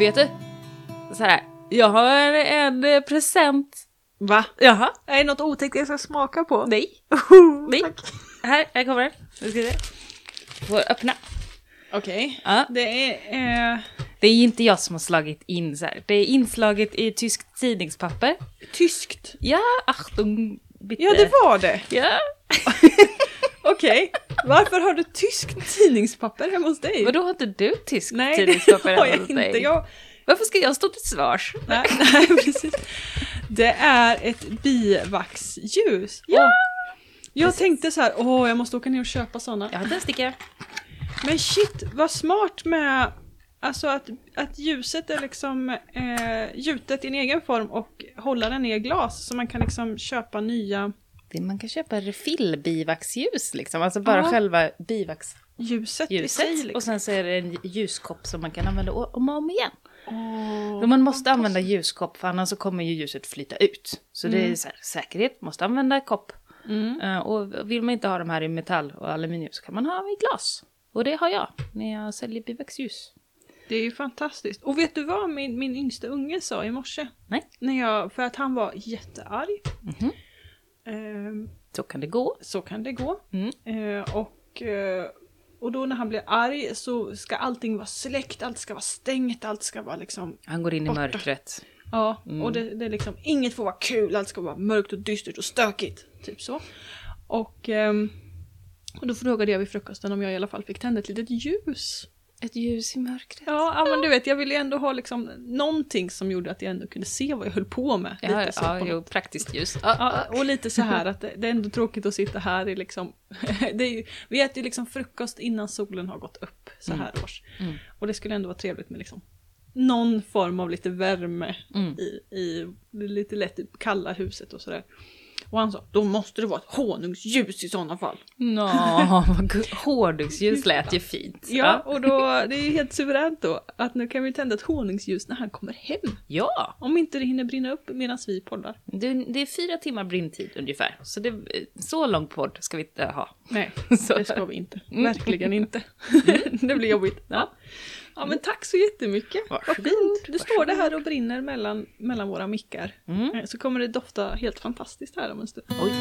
Vet du? Så här, jag har en present. Va? Jaha? Är det något otäckt jag ska smaka på? Nej. Nej. Här, här kommer den. Nu ska vi se. Får öppna. Okej. Ja. Det är... Eh, Det är inte jag som har slagit in så här. Det är inslaget i tyskt tidningspapper. tyskt. Ja, Achtung, bitte. Ja, det var det. Ja. Okej. Varför har du tyskt tidningspapper hemma hos dig? Vadå, har inte du tyskt Nej, tidningspapper hemma hos inte. dig? Jag, Varför ska jag stå till svars? nej, nej, precis. Det är ett bivaxljus. Ja. Och Jag tänkte så här, åh, jag måste åka ner och köpa sådana. Jag har inte en stickare. Men shit, vad smart med Alltså att, att ljuset är liksom eh, gjutet i en egen form och hållaren är glas så man kan liksom köpa nya Man kan köpa refill-bivaxljus liksom, alltså bara Ja. själva bivaxljuset. ljuset. Liksom. Och sen så är det en ljuskopp som man kan använda om och om igen. Men man måste använda ljuskopp för annars så kommer ju ljuset flyta ut. Så det är så här, säkerhet, måste använda kopp. Mm. Eh, och vill man inte ha de här i metall och aluminium så kan man ha i glas. Och det har jag när jag säljer bivaxljus. Det är ju fantastiskt. Och vet du vad min, min yngsta unge sa i morse? Nej. När jag, för att han var jättearg. Mhm. Ehm, Så kan det gå. så kan det gå. Mm. Eh, och, eh, och då när han blir arg så ska allting vara släckt, allt ska vara stängt, allt ska vara liksom Han går in i Borta. mörkret. Ja, Mm. och det, det är liksom, inget får vara kul, allt ska vara mörkt och dystert och stökigt. Typ så. Och, ehm, och då frågade jag vid frukosten om jag i alla fall fick tända ett litet ljus. Ett ljus i mörkret. Ja, ja men du vet, jag ville ju ändå ha liksom någonting som gjorde att jag ändå kunde se vad jag höll på med. Ja, lite så ja jo, praktiskt ljus. Ja, Ja, och lite så här att det, det är ändå tråkigt att sitta här i liksom, det är ju, vi äter ju liksom frukost innan solen har gått upp så här års. Mm. Och det skulle ändå vara trevligt med liksom någon form av lite värme Mm. i, i det lite lätt kalla huset och sådär. Och han sa, då måste det vara ett honungsljus i sådana fall. Nå, gu- honungsljus lät ju fint. Ja, och då, det är ju helt suveränt då att nu kan vi tända ett honungsljus när han kommer hem. Ja, Om inte det hinner brinna upp medan vi poddar. det, det är fyra timmar brintid ungefär. Så det, så lång podd ska vi inte ha. Nej, Så. det ska vi inte. Mm. Verkligen inte. det blir jobbigt. Ja. Ja, men tack så jättemycket. Vad Varsågod, fint. Nu står det här och brinner mellan, mellan våra mickar. Mm. Eh, Så kommer det dofta helt fantastiskt här om en stund. Oj.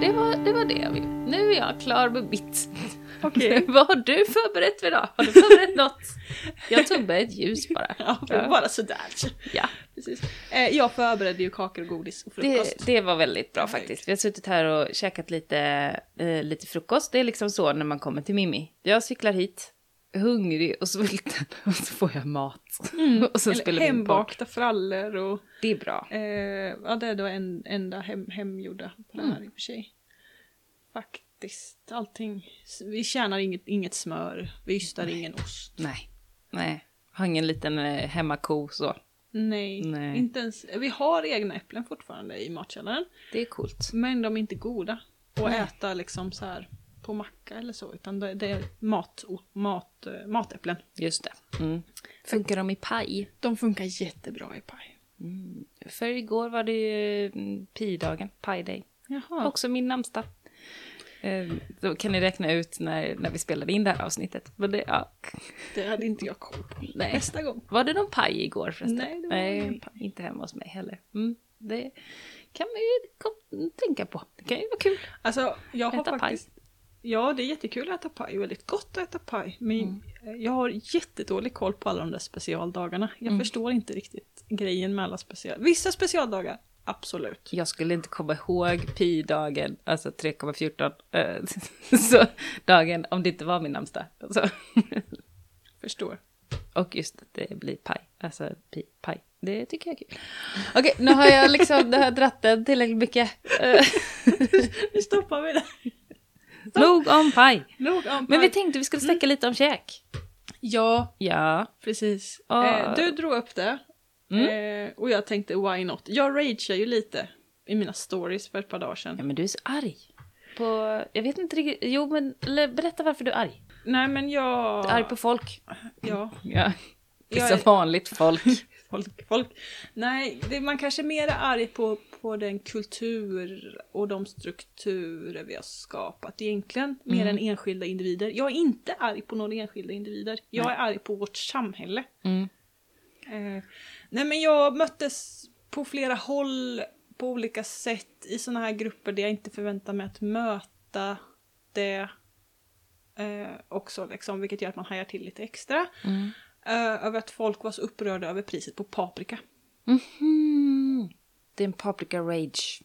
Det var, det var det. Nu är jag klar med mitt. Okej. Vad har du förberett för idag? Har du förberett något? Jag tog med ett ljus bara. Ja, bara sådär. Ja, Precis. Eh, jag förberedde ju kakor, godis och frukost. det, det var väldigt bra faktiskt. Vi har suttit här och käkat lite, eh, lite frukost. Det är liksom så när man kommer till Mimmi. Jag cyklar hit, hungrig och svulten och så får jag mat. och så Eller spelar hembakta frallor och Det är bra. eh, ja, det är då en enda hem, hemgjorda på Mm. här i och för sig. Faktiskt, allting. Vi tjänar inget, inget smör, vi ystar ingen ost. Nej, nej. Har ingen liten eh, hemmako så. Nej, Nej. inte ens. Vi har egna äpplen fortfarande i matkällaren. Det är coolt. Men de är inte goda att Nej. äta liksom så här på macka eller så. Utan det, det är mat, mat, eh, matäpplen. Just det. Mm. Funkar de i paj? De funkar jättebra i paj. Mm. För igår var det ju mm, pi-dagen, Pi Day. Jaha. Också min namnsdag. Eh, Då kan ni räkna ut när, när vi spelade in det här avsnittet. Men det, ja. Det hade inte jag koll på. Nej. Nästa gång. Var det någon paj igår förresten? Nej, det var ingen paj. inte hemma hos mig heller. Mm. Det kan man ju kom, tänka på. Det kan ju vara kul. Alltså, jag har Äta paj. faktiskt... Ja, det är jättekul att äta paj. Väldigt gott att äta paj. Men jag har jättedålig koll på alla de där specialdagarna. Jag Mm. förstår inte riktigt grejen med alla special... Vissa specialdagar, absolut. Jag skulle inte komma ihåg pi-dagen, alltså 3,14, eh, så dagen om det inte var min namnsdag. Så. Förstår. Och just att det blir paj, alltså pi, paj. Det tycker jag är kul. Okej, nu har jag liksom det här dratt den tillräckligt mycket. Nu stoppar vi det. Nog om paj. Nog om Men vi tänkte vi skulle snacka lite om käk. Ja, Ja. precis. Ja. Eh, du drog upp det. Mm. Eh, och jag tänkte, why not? Jag ragear ju lite i mina stories för ett par dagar sedan. Ja men du är så arg. På, jag vet inte riktigt, jo men eller, berätta varför du är arg. Nej men jag... Du är arg på folk. Ja. Ja. Det är Jag så är- vanligt folk. folk, folk. Nej, det, man kanske är mer arg på, på den kultur och de strukturer vi har skapat egentligen. Mer Mm. än enskilda individer. Jag är inte arg på några enskilda individer. Jag Nej. är arg på vårt samhälle. Mm. Eh, nej men jag möttes på flera håll på olika sätt i sådana här grupper där jag inte förväntar mig att möta det eh, också liksom, vilket gör att man hajar till lite extra. Mm. Eh, över att folk var så upprörda över priset på paprika. Mhm. Det är en paprika rage.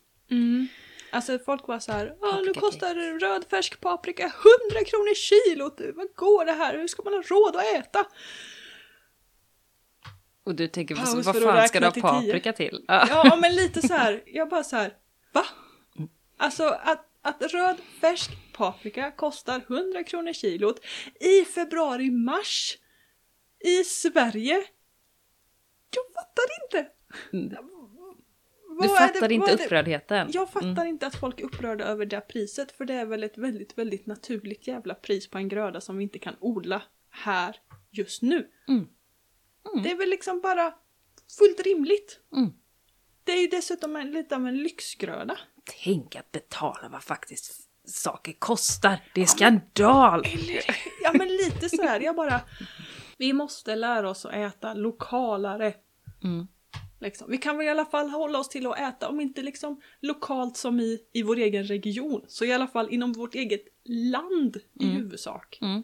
Alltså folk var så här, "Ah, nu kostar röd färsk paprika 100 kronor kilot, vad går det här, hur ska man ha råd att äta? Och du tänker, Paus vad, vad fan ska du ha räkna till paprika till? Ja. Ja men lite så här, jag bara så här, va? Alltså att, att röd färsk paprika kostar 100 kronor kilot i februari-mars i Sverige. Jag fattar inte! Mm. Du det- fattar vad inte det- upprördheten. Jag fattar Mm. inte att folk är upprörda över det priset för det är väl ett väldigt, väldigt naturligt jävla pris på en gröda som vi inte kan odla här just nu. Mm. Mm. Det är väl liksom bara fullt rimligt. Mm. Det är ju dessutom en, lite av en lyxgröda. Tänk att betala vad faktiskt saker kostar. Det är skandal! Ja men lite sådär, jag bara... Vi måste lära oss att äta lokalare. Mm. Liksom. Vi kan väl i alla fall hålla oss till att äta, om inte liksom lokalt som i, i vår egen region, så i alla fall inom vårt eget land i Mm. huvudsak. Mm.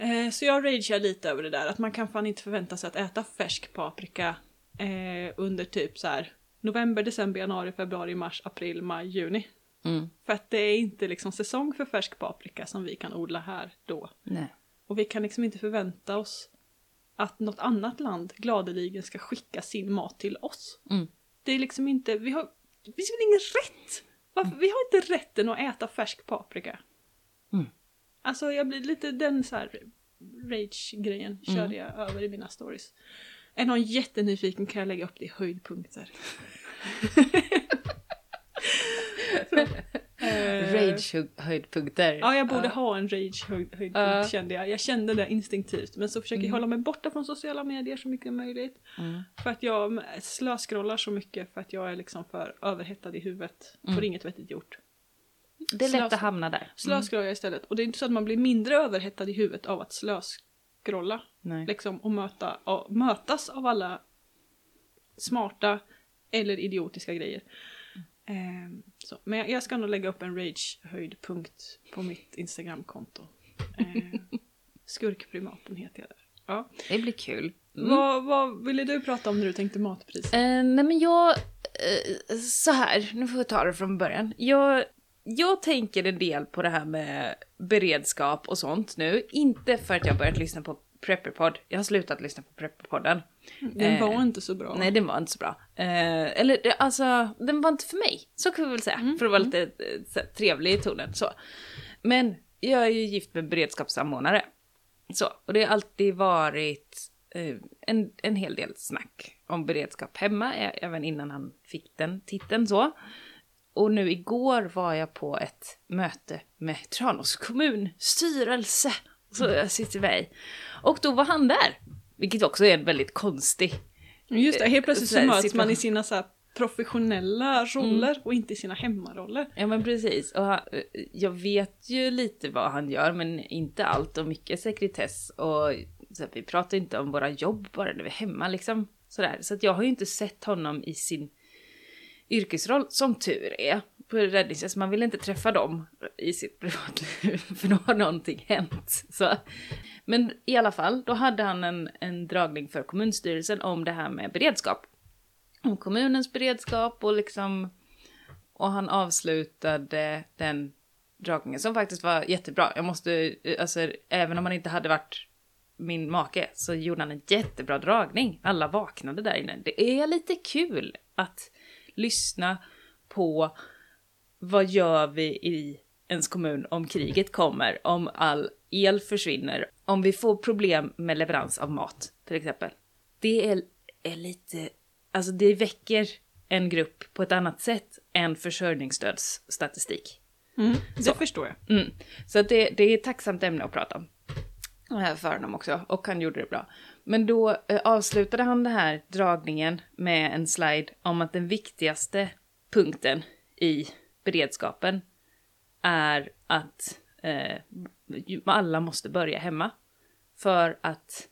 Eh, så jag ragear lite över det där, att man kan fan inte förvänta sig att äta färsk paprika eh, under typ så här november, december, januari, februari, mars, april, maj, juni. Mm. För att det är inte liksom säsong för färsk paprika som vi kan odla här då. Nej. Och vi kan liksom inte förvänta oss att något annat land gladeligen ska skicka sin mat till oss. Mm. Det är liksom inte, vi har, finns väl ingen rätt? Varför, vi har inte rätten att äta färsk paprika. Mm. Alltså jag blir lite den så här rage-grejen körde Mm. jag över i mina stories. Är någon jättenyfiken kan jag lägga upp det i höjdpunkter. Eh, Rage-höjdpunkter. Ja, jag borde Ja. ha en rage-höjdpunkt Ja. kände jag. Jag kände det instinktivt. Men så försöker jag Mm. hålla mig borta från sociala medier så mycket som möjligt. Mm. För att jag slöscrollar så mycket för att jag är liksom för överhettad i huvudet. Får Mm. inget vettigt gjort. Det är lätt Slös- att hamna där. Mm. Slöscrollar istället. Och det är inte så att man blir mindre överhettad i huvudet av att slöscrolla. Nej. Liksom och möta, och mötas av alla smarta eller idiotiska grejer. Ehm, så. Men jag, jag ska nog lägga upp en rage-höjdpunkt på mitt Instagramkonto. Uh, Skurkprimaten heter jag där. Ja. Det blir kul. Mm. Vad, vad ville du prata om när du tänkte matpris? Eh, nej men jag, eh, så här, nu får jag ta det från början. Jag, jag tänker en del på det här med beredskap och sånt nu. Inte för att jag börjat lyssna på Prepperpod. Jag har slutat lyssna på Prepperpodden. Den eh, var inte så bra. Nej, den var inte så bra. Eh, eller det- alltså, den var inte för mig. Så kan vi väl säga. Mm, För att vara lite eh, så trevlig i tonen. Så. Men jag är ju gift med beredskapssamordnare. Så, och det har alltid varit eh, en, en hel del snack om beredskap hemma, även innan han fick den titeln så. Och nu igår var jag på ett möte med Tranås kommunstyrelse. Så jag sitter med i. Och då var han där. Vilket också är en väldigt konstig Just det, helt plötsligt Så här, möts man i sina så här professionella roller och inte i sina hemmaroller. Ja men precis. Och han, jag vet ju lite vad han gör men inte allt och mycket sekretess. Och så att vi pratar inte om våra jobb bara när vi är hemma liksom. Sådär. Så att jag har ju inte sett honom i sin yrkesroll, som tur är, på räddningstjänst. Man vill inte träffa dem i sitt privatliv för då har någonting hänt. Så. Men i alla fall, då hade han en, en dragning för kommunstyrelsen om det här med beredskap. Om kommunens beredskap och liksom och han avslutade den dragningen som faktiskt var jättebra. Jag måste, alltså även om han inte hade varit min make så gjorde han en jättebra dragning. Alla vaknade där inne. Det är lite kul att lyssna på vad gör vi i ens kommun om kriget kommer, om all el försvinner, om vi får problem med leverans av mat till exempel. Det är, är lite, alltså det väcker en grupp på ett annat sätt än försörjningsstödsstatistik. Mm, det Så. förstår jag. Mm. Så det, det är ett tacksamt ämne att prata om. för honom också. Och han gjorde det bra. Men då eh, avslutade han den här dragningen med en slide om att den viktigaste punkten i beredskapen är att eh, alla måste börja hemma. För att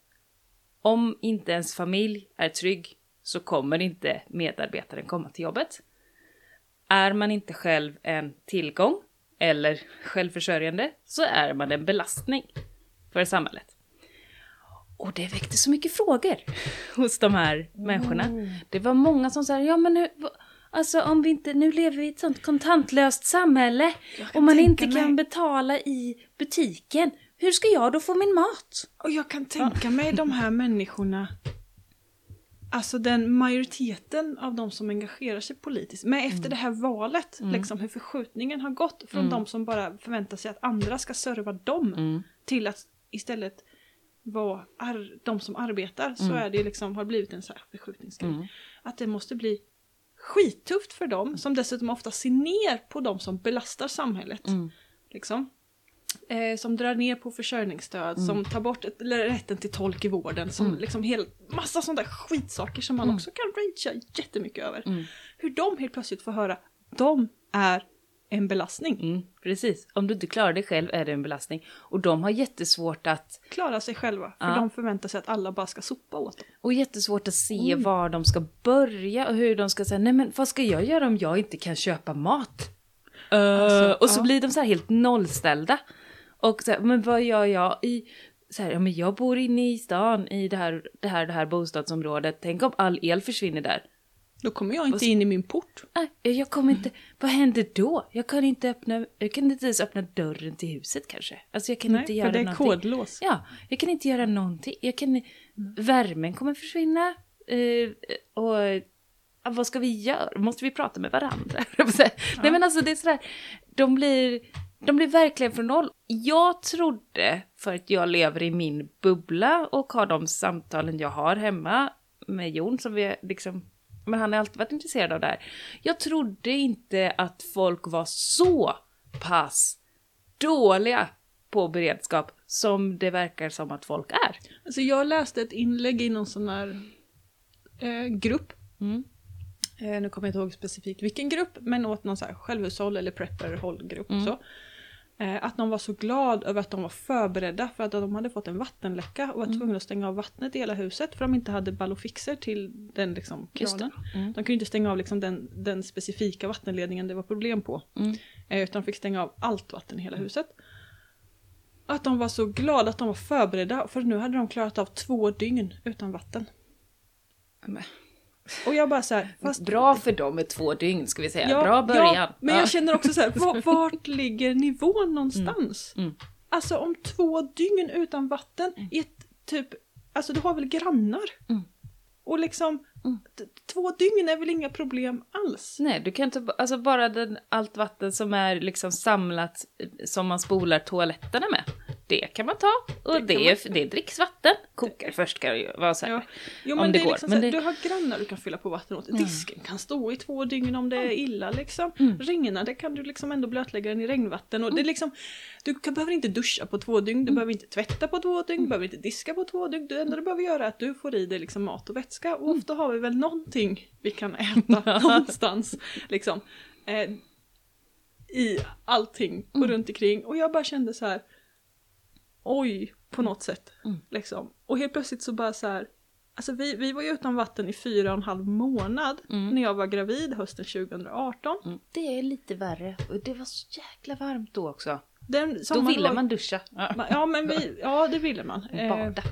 om inte ens familj är trygg så kommer inte medarbetaren komma till jobbet. Är man inte själv en tillgång eller självförsörjande så är man en belastning för samhället. Och det väckte så mycket frågor hos de här människorna. Det var många som sa, ja men nu, va- alltså om vi inte, nu lever vi i ett sånt kontantlöst samhälle. Och man inte kan mig- betala i butiken. Hur ska jag då få min mat? Och jag kan tänka mig de här människorna, alltså den majoriteten av de som engagerar sig politiskt, men efter det här valet, liksom hur förskjutningen har gått från de som bara förväntar sig att andra ska serva dem till att istället vara ar- de som arbetar, så är det liksom, har blivit en så här förskjutningsgrej. Att det måste bli skittufft för dem, som dessutom ofta ser ner på de som belastar samhället. Liksom. Eh, som drar ner på försörjningsstöd, som tar bort ett, rätten till tolk i vården, som liksom helt, massa sådana där skitsaker som man också kan ragea jättemycket över. Hur de helt plötsligt får höra, de är en belastning. Mm, precis. Om du inte klarar dig själv är det en belastning. Och de har jättesvårt att, Klara sig själva, för Ja. de förväntar sig att alla bara ska sopa åt dem. och jättesvårt att se var de ska börja och hur de ska säga, nej men vad ska jag göra om jag inte kan köpa mat? Eh, och så ja. blir de så här helt nollställda. Och så här, men vad gör jag i, så här, ja men jag bor inne i stan i det här, det här, det här bostadsområdet, tänk om all el försvinner där. Då kommer jag inte in i min port. Nej, jag kommer inte, vad händer då? Jag kan inte öppna, jag kan inte ens öppna dörren till huset kanske. Alltså jag kan Nej, inte för göra det är någonting. kodlås. Ja, jag kan inte göra någonting. Jag kan, värmen kommer försvinna. Eh, och ja, vad ska vi göra? Måste vi prata med varandra? Säga. Nej men alltså det är sådär, de blir, de blir verkligen från noll. Jag trodde, för att jag lever i min bubbla och har de samtalen jag har hemma med Jon som vi liksom, men han har alltid varit intresserad av det här. Jag trodde inte att folk var så pass dåliga på beredskap som det verkar som att folk är. Alltså jag läste ett inlägg i någon sån här eh, grupp. Mm. Eh, nu kommer jag inte ihåg specifikt vilken grupp, men åt någon så här självhushåll eller prepper-hållgrupp. Mm. Så. Eh, att de var så glad över att de var förberedda för att de hade fått en vattenläcka och var Mm. tvungna att stänga av vattnet i hela huset för de inte hade ballofixer till den liksom, kranen. Mm. De kunde inte stänga av liksom, den, den specifika vattenledningen det var problem på. Mm. Eh, utan de fick stänga av allt vatten i hela huset. Att de var så glada att de var förberedda för nu hade de klarat av två dygn utan vatten. Men- Och jag bara så här, fast Bra för dem med två dygn ska vi säga. Ja, Bra början. Ja, men Ja. jag känner också så här, var, vart ligger nivån någonstans? Mm. Alltså om två dygn utan vatten i ett typ, alltså du har väl grannar? Mm. Och liksom, Mm. två dygn är väl inga problem alls? Nej, du kan inte, alltså bara den, allt vatten som är liksom samlat eh, som man spolar toaletterna med. Det kan man ta. Och Det det, kan är, det är dricksvatten. Kokar först ska det vara så här. Ja. Jo Om men det det är går, liksom men det- du har grannar du kan fylla på vatten åt. Disken kan stå i två dygn om det är illa liksom. Mm. Ringarna, det kan du liksom ändå blötlägga den i regnvatten. Och det är liksom, du kan, behöver inte duscha på två dygn, Mm. du behöver inte tvätta på två dygn, du behöver inte diska på två dygn. Det enda du behöver göra är att du får i dig liksom mat och vätska. Och Mm. ofta har vi väl någonting vi kan äta någonstans. Liksom. Eh, I allting och Mm. runt omkring. Och jag bara kände så här. Oj, på något sätt. Mm. Liksom. Och helt plötsligt så bara så här. Alltså vi, vi var ju utan vatten i fyra och en halv månad Mm. när jag var gravid hösten 2018. Mm. Det är lite värre. Och det var så jäkla varmt då också. Den Då sommaren ville var- man duscha. Ja. Men vi, ja det ville man. Eh, Bada.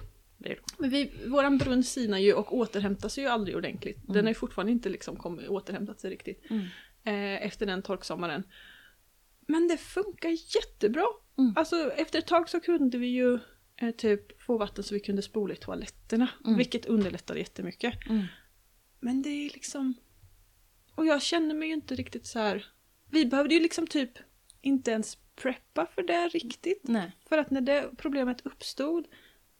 men vi, våran brunn sinar ju och återhämtar sig ju aldrig ordentligt. Den Mm. har ju fortfarande inte liksom kommit, återhämtat sig riktigt Mm. eh, efter den torksommaren. Men det funkar jättebra. Mm. Alltså efter ett tag så kunde vi ju eh, typ få vatten så vi kunde spola i toaletterna. Mm. Vilket underlättade jättemycket. Mm. Men det är liksom... Och jag känner mig ju inte riktigt så här. Vi behövde ju liksom typ inte ens preppa för det riktigt. Nej. För att när det problemet uppstod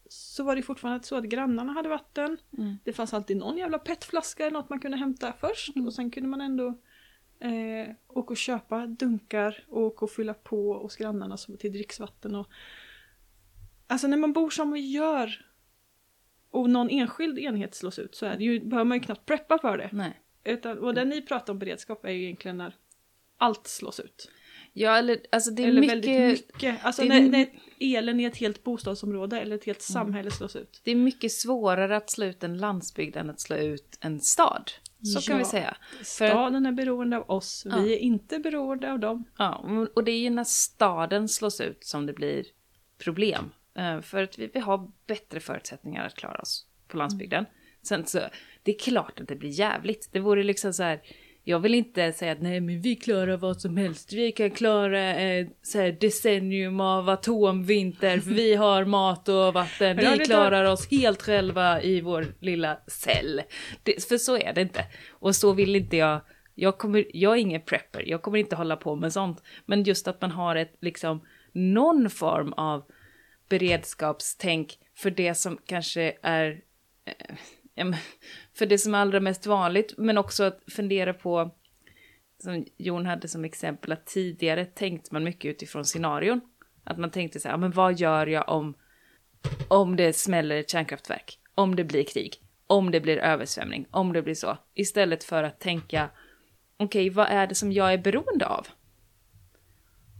så var det fortfarande så att grannarna hade vatten. Mm. Det fanns alltid någon jävla petflaska eller något man kunde hämta först. Mm. Och sen kunde man ändå eh, åka och köpa dunkar och åka och fylla på hos grannarna som till dricksvatten. Och... Alltså när man bor som vi gör och någon enskild enhet slås ut så är det ju, behöver man ju knappt preppa för det. Nej. Utan, och det ni pratar om beredskap är ju egentligen när allt slås ut. Ja, eller alltså det är eller mycket, väldigt mycket. Alltså det är när, när elen i ett helt bostadsområde eller ett helt Mm. samhälle slås ut. det är mycket svårare att slå ut en landsbygd än att slå ut en stad. Så kan Ja. vi säga. För, Staden är beroende av oss, Ja. vi är inte beroende av dem. ja, och det är ju när staden slås ut som det blir problem. Eh, För att vi, vi har bättre förutsättningar att klara oss på landsbygden. Sen så, det är klart att det blir jävligt. Det vore liksom så här, jag vill inte säga att nej men vi klarar vad som helst. Vi kan klara eh, så här decennium av atomvinter för vi har mat och vatten. Vi klarar oss helt själva i vår lilla cell. Det, för så är det inte. Och så vill inte jag. Jag, kommer, jag är ingen prepper, jag kommer inte hålla på med sånt. Men just att man har ett liksom någon form av beredskapstänk för det som kanske är eh, för det som är allra mest vanligt, men också att fundera på, som Jon hade som exempel, att tidigare tänkte man mycket utifrån scenarion. Att man tänkte så här, men vad gör jag om, om det smäller ett kärnkraftverk? Om det blir krig? Om det blir översvämning? Om det blir så? Istället för att tänka, okej, vad är det som jag är beroende av?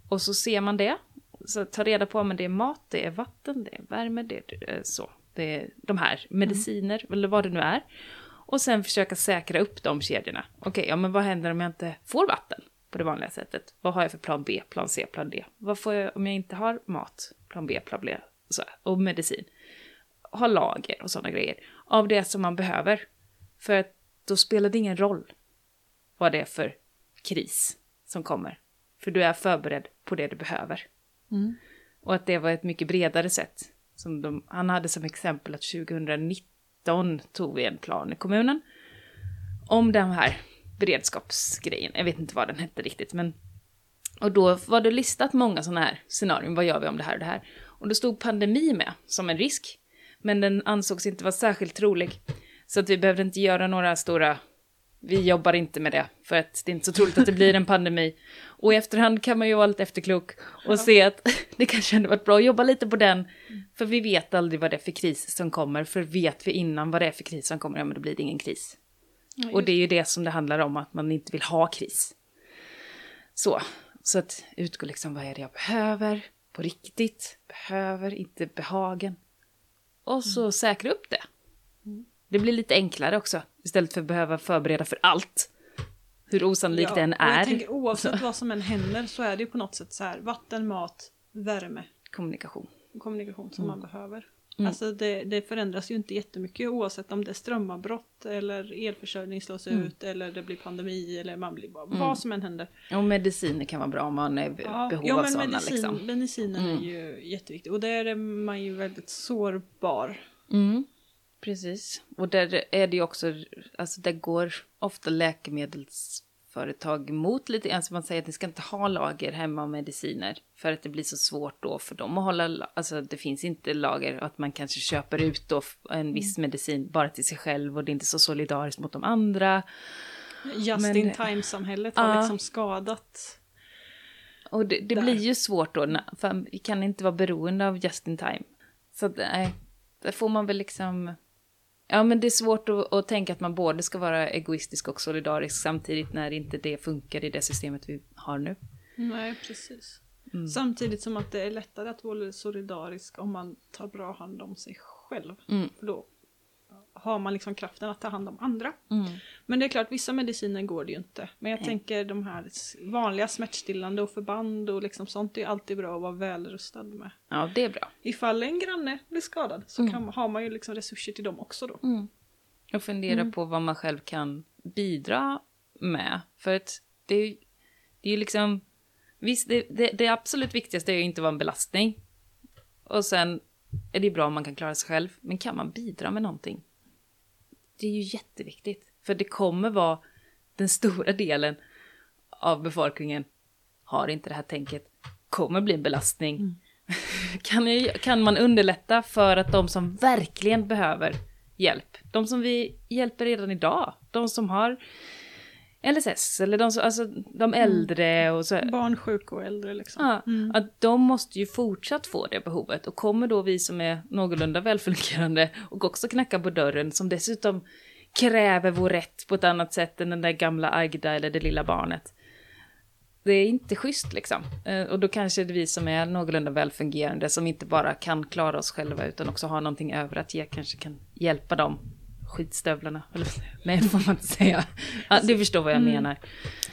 Och så ser man det, så ta reda på om det är mat, det är vatten, det är värme, det är eh, så. Det är de här, mediciner eller vad det nu är. Och sen försöka säkra upp de kedjorna. Okej, ja men vad händer om jag inte får vatten på det vanliga sättet? Vad har jag för plan B, plan C, plan D? Vad får jag om jag inte har mat? Plan B, plan B, så och medicin. Ha lager och sådana grejer. Av det som man behöver. För att då spelar det ingen roll vad det är för kris som kommer. För du är förberedd på det du behöver. Och att det var ett mycket bredare sätt. Som de, han hade som exempel att 2019 tog vi en plan i kommunen om den här beredskapsgrejen. Jag vet inte vad den hette riktigt, men och då var det listat många sådana här scenarion. Vad gör vi om det här och det här? Och då stod pandemi med som en risk, men den ansågs inte vara särskilt trolig. Så att vi behövde inte göra några stora vi jobbar inte med det, för att det är inte så troligt att det blir en pandemi. Och i efterhand kan man ju vara lite efterklok och se att det kanske hade varit bra att jobba lite på den. För vi vet aldrig vad det är för kris som kommer, för vet vi innan vad det är för kris som kommer, ja men då blir det ingen kris. Ja, Och det är ju det som det handlar om, att man inte vill ha kris. Så, så att utgå liksom, vad är det jag behöver på riktigt? Behöver, inte behagen. Och så säkra upp det. Det blir lite enklare också, istället för att behöva förbereda för allt. Hur osannolikt det än och jag är. tänker, oavsett vad som än händer så är det ju på något sätt så här vatten, mat, värme, Kommunikation. kommunikation som man behöver. Mm. Alltså det, det förändras ju inte jättemycket oavsett om det är strömavbrott eller elförsörjning slås Mm. ut eller det blir pandemi eller man blir bara, vad som än händer. Och mediciner kan vara bra om man är Ja, behov ja, av sådana. medicin, Liksom. medicinen Mm. är ju jätteviktig och där är man ju väldigt sårbar. Mm, precis. Och där är det ju också, alltså där går ofta läkemedelsföretag emot lite grann. Så man säger att ni ska inte ha lager hemma av mediciner. För att det blir så svårt då för dem att hålla, la- alltså det finns inte lager. Och att man kanske köper ut då en viss medicin bara till sig själv och det är inte så solidariskt mot de andra. Just Men- in time-samhället har Ja. liksom skadat. Och det, det blir ju svårt då, för vi kan inte vara beroende av just in time. Så nej, där får man väl liksom... Ja, men det är svårt att, att tänka att man både ska vara egoistisk och solidarisk samtidigt när inte det funkar i det systemet vi har nu. Nej, precis. Mm. Samtidigt som att det är lättare att vara solidarisk om man tar bra hand om sig själv. Mm. För då har man liksom kraften att ta hand om andra. Mm. Men det är klart, vissa mediciner går det ju inte. Men jag Nej. tänker de här vanliga smärtstillande och förband och liksom sånt är ju alltid bra att vara välrustad med. Ja, det är bra. Ifall en granne blir skadad så Mm. kan, har man ju liksom resurser till dem också då. Och fundera Mm. på vad man själv kan bidra med. För att det är ju det är ju liksom... Visst, det, det, det absolut viktigaste är ju inte att vara en belastning. Och sen är det bra om man kan klara sig själv. Men kan man bidra med någonting? Det är ju jätteviktigt. För det kommer vara den stora delen av befolkningen har inte det här tänket. Kommer bli en belastning. kan, jag, kan man underlätta för att de som verkligen behöver hjälp, de som vi hjälper redan idag, de som har LSS eller de, alltså, de äldre och så. Barn, sjuka och äldre liksom. Ja, Mm. att de måste ju fortsatt få det behovet. Och kommer då vi som är någorlunda välfungerande och också knackar på dörren som dessutom kräver vår rätt på ett annat sätt än den där gamla Agda eller det lilla barnet. Det är inte schysst liksom. Eh, Och då kanske det är vi som är någorlunda välfungerande som inte bara kan klara oss själva utan också har någonting över att ge kanske kan hjälpa dem. Skitstövlarna. Eller, nej, det får man inte säga. Ja, du förstår vad jag Mm. menar.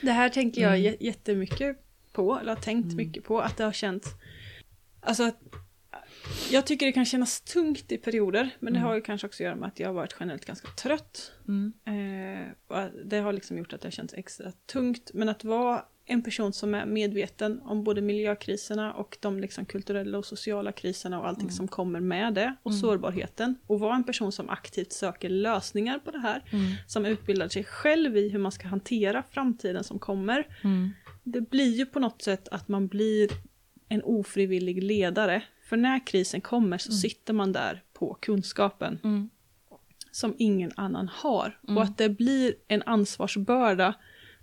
Det här tänker jag Mm. jä- jättemycket på, eller har tänkt mycket på, att det har känts... Alltså, att, jag tycker det kan kännas tungt i perioder, men det Mm. har ju kanske också att göra med att jag har varit generellt ganska trött. Mm. Eh, det har liksom gjort att det har känts extra tungt, men att vara en person som är medveten om både miljökriserna och de liksom kulturella och sociala kriserna och allting som kommer med det och sårbarheten. Och vara en person som aktivt söker lösningar på det här. Mm. Som utbildar sig själv i hur man ska hantera framtiden som kommer. Mm. Det blir ju på något sätt att man blir en ofrivillig ledare. För när krisen kommer så sitter man där på kunskapen Mm. som ingen annan har. Mm. Och att det blir en ansvarsbörda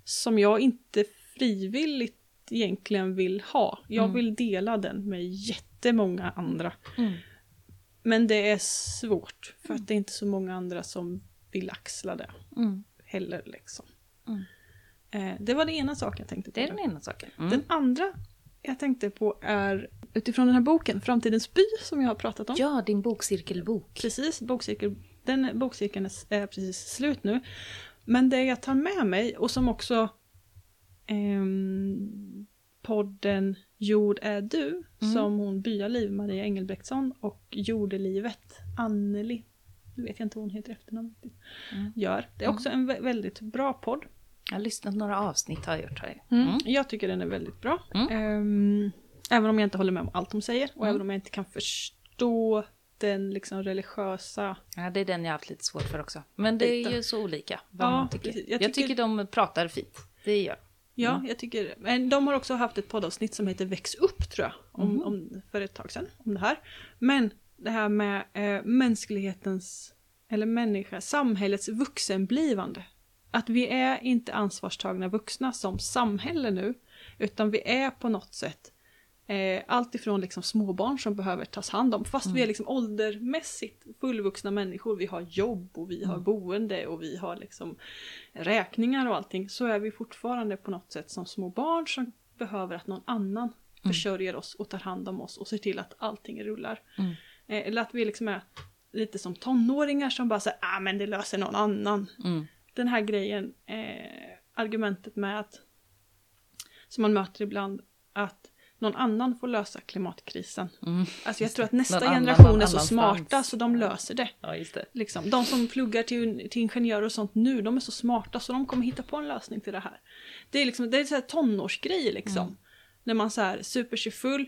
som jag inte frivilligt egentligen vill ha. Jag Mm. vill dela den med jättemånga andra. Mm. Men det är svårt för att det är inte så många andra som vill axla det Mm. heller. Liksom. Mm. Eh, det var det ena saken jag tänkte på. Det är den ena saken. Mm. Den andra jag tänkte på är utifrån den här boken, Framtidens by, som jag har pratat om. Ja, din bokcirkelbok. Precis, bokcirkel, den bokcirkeln är precis slut nu. Men det jag tar med mig och som också ehm, podden Jord är du, Mm. som hon Byaliv, Maria Engelbrektsson och Jordelivet, Anneli, nu vet jag inte vad hon heter efternamn, Mm. gör. Det är också en vä- väldigt bra podd. Jag har lyssnat några avsnitt har jag gjort. Har jag. Mm. Mm. Jag tycker den är väldigt bra. Mm. Ehm, även om jag inte håller med om allt de säger och Mm. även om jag inte kan förstå den liksom religiösa Ja, det är den jag har haft lite svårt för också. Men det är ju så olika vad Ja, man tycker. Jag, Jag tycker... tycker- de pratar fint. Det gör Ja, Mm. jag tycker Men de har också haft ett poddavsnitt som heter Väx upp tror jag, om, Mhm. om, för ett tag sedan, om det här. Men det här med eh, mänsklighetens, eller människa, samhällets vuxenblivande. Att vi är inte ansvarstagna vuxna som samhälle nu, utan vi är på något sätt eh, allt ifrån liksom småbarn som behöver tas hand om, fast Mm. vi är liksom åldermässigt fullvuxna människor, vi har jobb och vi har Mm. boende och vi har liksom räkningar och allting, så är vi fortfarande på något sätt som små barn som behöver att någon annan Mm. försörjer oss och tar hand om oss och ser till att allting rullar. Mm. Eh, eller att vi liksom är lite som tonåringar som bara säger ah men det löser någon annan. Mm. Den här grejen, eh, argumentet med att som man möter ibland, någon annan får lösa klimatkrisen. Mm. Alltså jag tror att nästa Någon annan generation någon är så smarta annanstans. så de löser det. Ja, det. Liksom. De som pluggar till, till ingenjörer och sånt nu, de är så smarta så de kommer hitta på en lösning till det här. Det är liksom, det är så här tonårsgrej liksom. Mm. När man så här super sig full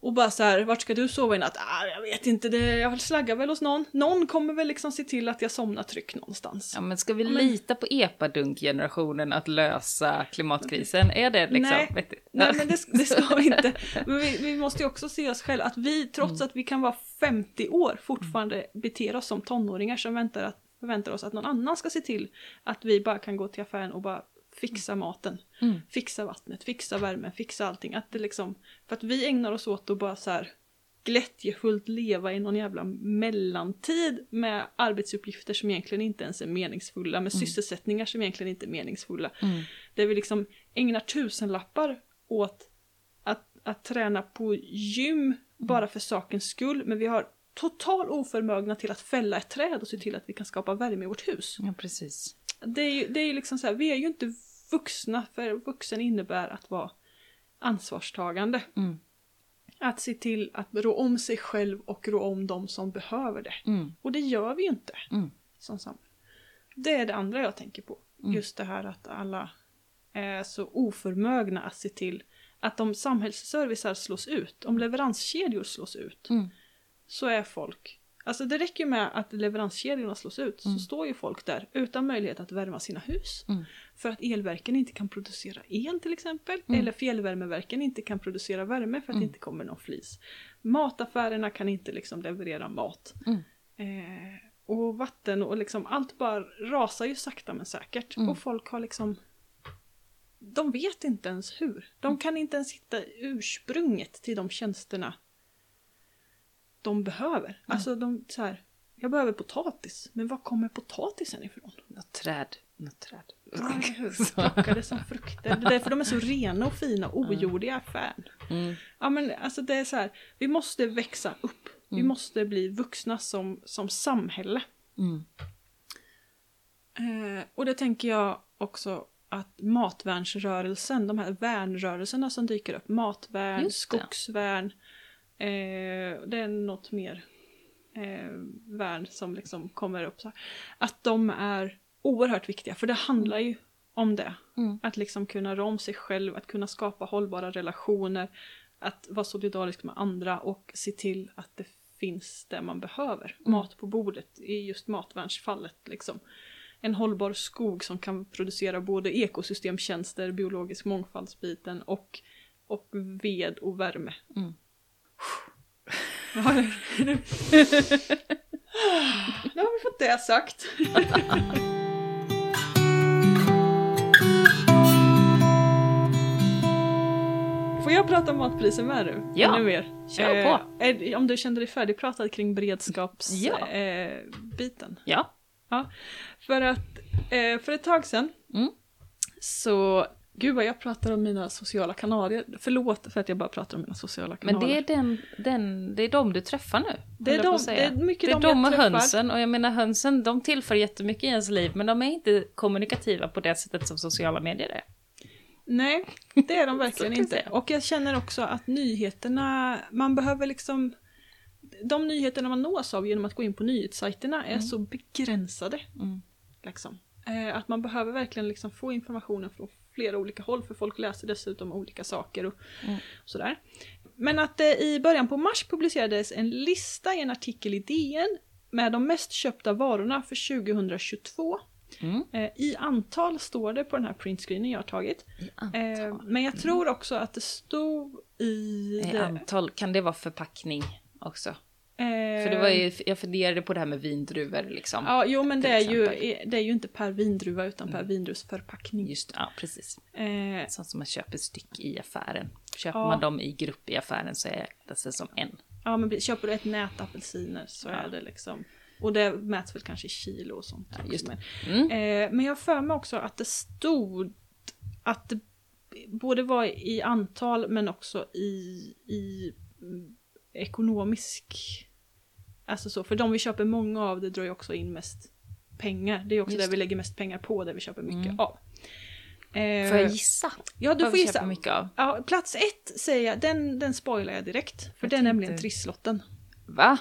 och bara så här, vart ska du sova i natt? Ah, jag vet inte, det, jag slaggar väl hos någon. Någon kommer väl liksom se till att jag somnar tryggt någonstans. Ja, men ska vi men- lita på epadunk-generationen att lösa klimatkrisen? Är det liksom Nej. vettigt? Nej men det, det ska vi inte. Men vi, vi måste ju också se oss själva, att vi trots att vi kan vara 50 år fortfarande beter oss som tonåringar som väntar, att, förväntar oss att någon annan ska se till att vi bara kan gå till affären och bara fixa maten, Mm. fixa vattnet, fixa värmen, fixa allting. Att det liksom, för att vi ägnar oss åt att bara så här glättjefullt leva i någon jävla mellantid med arbetsuppgifter som egentligen inte ens är meningsfulla, med sysselsättningar som egentligen inte är meningsfulla. Mm. Där vi liksom ägnar tusenlappar åt att, att träna på gym bara för sakens skull. Men vi har total oförmögna till att fälla ett träd och se till att vi kan skapa värme i vårt hus. Ja, precis. Det är ju, det är liksom så här, vi är ju inte vuxna, för vuxen innebär att vara ansvarstagande. Mm. Att se till att rå om sig själv och rå om de som behöver det. Mm. Och det gör vi ju inte Mm. som samhälle. Det är det andra jag tänker på. Mm. Just det här att alla är så oförmögna att se till att om samhällsservicer slås ut, om leveranskedjor slås ut, Mm. så är folk Alltså det räcker ju med att leveranskedjorna slås ut Mm. så står ju folk där utan möjlighet att värma sina hus. Mm. För att elverken inte kan producera el till exempel. Mm. Eller fjällvärmeverken inte kan producera värme för att Mm. det inte kommer någon flis. Mataffärerna kan inte liksom leverera mat. Mm. Eh, och vatten och liksom allt bara rasar ju sakta men säkert. Mm. Och folk har liksom de vet inte ens hur. De kan inte ens hitta ursprunget till de tjänsterna de behöver. Alltså de så här, jag behöver potatis, men var kommer potatisen ifrån? Något träd. Något träd. Ja? Plockade som frukter. Det är därför de är så rena och fina och ojordiga i affären. Mm. Ja men alltså det är så här, vi måste växa upp. Vi Mm. måste bli vuxna som, som samhälle. Mm. Eh, och det tänker jag också att matvärnsrörelsen, de här värnrörelserna som dyker upp, matvärn, skogsvärn, eh, det är något mer eh, värn som liksom kommer upp så här. Att de är oerhört viktiga, för det handlar ju om det. Mm. Att liksom kunna rå om sig själv, att kunna skapa hållbara relationer, att vara solidarisk med andra och se till att det finns det man behöver. Mm. Mat på bordet i just matvärnsfallet. Liksom. En hållbar skog som kan producera både ekosystemtjänster, biologisk mångfaldsbiten och, och ved och värme. Mm. Ja, nu- har vi fått det sagt. Får jag prata matpriser med nu? Ja, Ännu mer? kör på. Eh, om du kände dig färdigpratad kring beredskapsbiten. Ja. Eh, biten. Ja. För att eh, för ett tag sedan Mm. så Gud vad jag pratar om mina sociala kanaler. Förlåt för att jag bara pratar om mina sociala Men kanaler. det är, den, den, det är de du träffar nu. det är, de, det är mycket Det är de, de jag och träffar. hönsen. Och jag menar hönsen, de tillför jättemycket i ens liv. Men de är inte kommunikativa på det sättet som sociala medier är. Nej, det är de verkligen inte. Och jag känner också att nyheterna, man behöver liksom de nyheterna man nås av genom att gå in på nyhetssajterna är så begränsade. Mm. Liksom. Eh, att man behöver verkligen liksom få informationen från flera olika håll för folk läser dessutom olika saker och Mm. sådär. Men att det i början på mars publicerades en lista i en artikel i DN med de mest köpta varorna för 2022. Mm. Eh, I antal står det på den här printscreenen jag har tagit. Eh, men jag tror också att det stod i... I det, antal, kan det vara förpackning också? För det var ju, jag funderade på det här med vindruvor liksom. Ja, jo men det är, ju, det är ju inte per vindruva utan per vindruvsförpackning. Just ja, precis. Eh, Sånt som man köper styck i affären. Köper Ja. man dem i grupp i affären så räknas det som en. ja men köper du ett nät apelsiner så Ja. är det liksom... Och det mäts väl kanske i kilo och sånt. också, just Mm. eh, men jag för mig också att det stod att det både var i antal men också i, i mm, ekonomisk... Alltså så, för de vi köper många av det drar ju också in mest pengar. Det är också Just det vi lägger mest pengar på, det vi köper mycket Mm. av. Eh, Får jag gissa? Ja, du får gissa. mycket av. Ja, plats ett säger jag, den, den spoilar jag direkt. För Jag det är nämligen trisslotten. Va?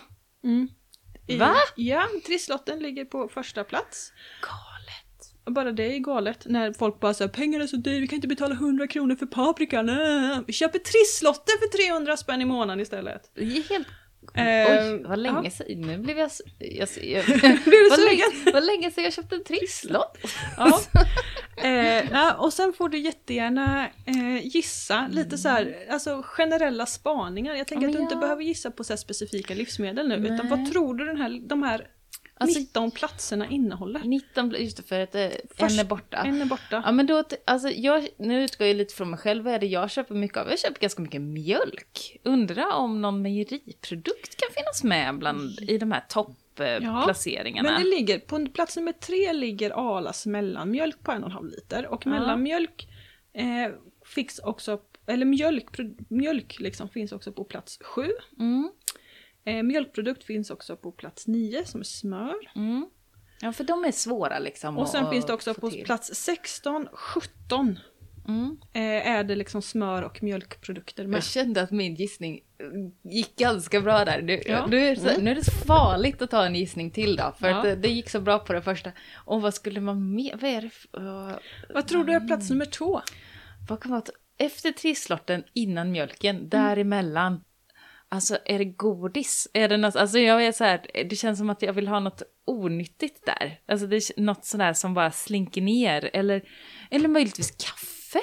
I- Va? Ja, trisslotten ligger på första plats. Galet. Och Bara det är galet när folk bara säger pengar är så dyrt, vi kan inte betala 100 kronor för paprika. Nej. Vi köper trisslotter för 300 spänn i månaden istället. Det är helt... Oj, vad länge ja. sedan. Nu blev jag... jag, jag, du vad, länge, vad länge sedan jag köpte en trisslott. Ja. Eh, ja, och sen får du jättegärna eh, gissa lite så här, alltså generella spaningar. Jag tänker Ja, att du men inte behöver gissa på så specifika livsmedel nu, utan Nej. vad tror du den här, de här Alltså- 19 platserna innehåller? 19, just det, för att eh, Först- en är borta. En är borta. Ja men då, alltså jag, nu utgår jag lite från mig själv, vad är det jag köper mycket av? Jag köper ganska mycket mjölk. Undrar om någon mejeriprodukt kan finnas med bland, i de här topplaceringarna. Men det ligger, på plats nummer tre ligger Arlas mellanmjölk på en och en halv liter och Ja. mellanmjölk eh, finns också, eller mjölk, mjölk liksom finns också på plats sju. Mm, Eh, mjölkprodukt finns också på plats nio som är smör. mm. Ja för de är svåra liksom Och sen att- finns det också på till. plats 16, 17 Mm. eh, är det liksom smör och mjölkprodukter med. Jag kände att min gissning eh, gick ganska bra där. Nu, Ja. nu, är det så, nu är det så farligt att ta en gissning till då, för Ja. att det, det gick så bra på det första. Och vad skulle man mer, vad är det uh, Vad tror du är plats nummer två? vad kan vara, efter trisslotten, innan Mm. mjölken, däremellan, alltså är det godis? Är det något, alltså jag är så här, det känns som att jag vill ha något onyttigt där. Alltså det är något sådär som bara slinker ner, eller, eller möjligtvis kaffe?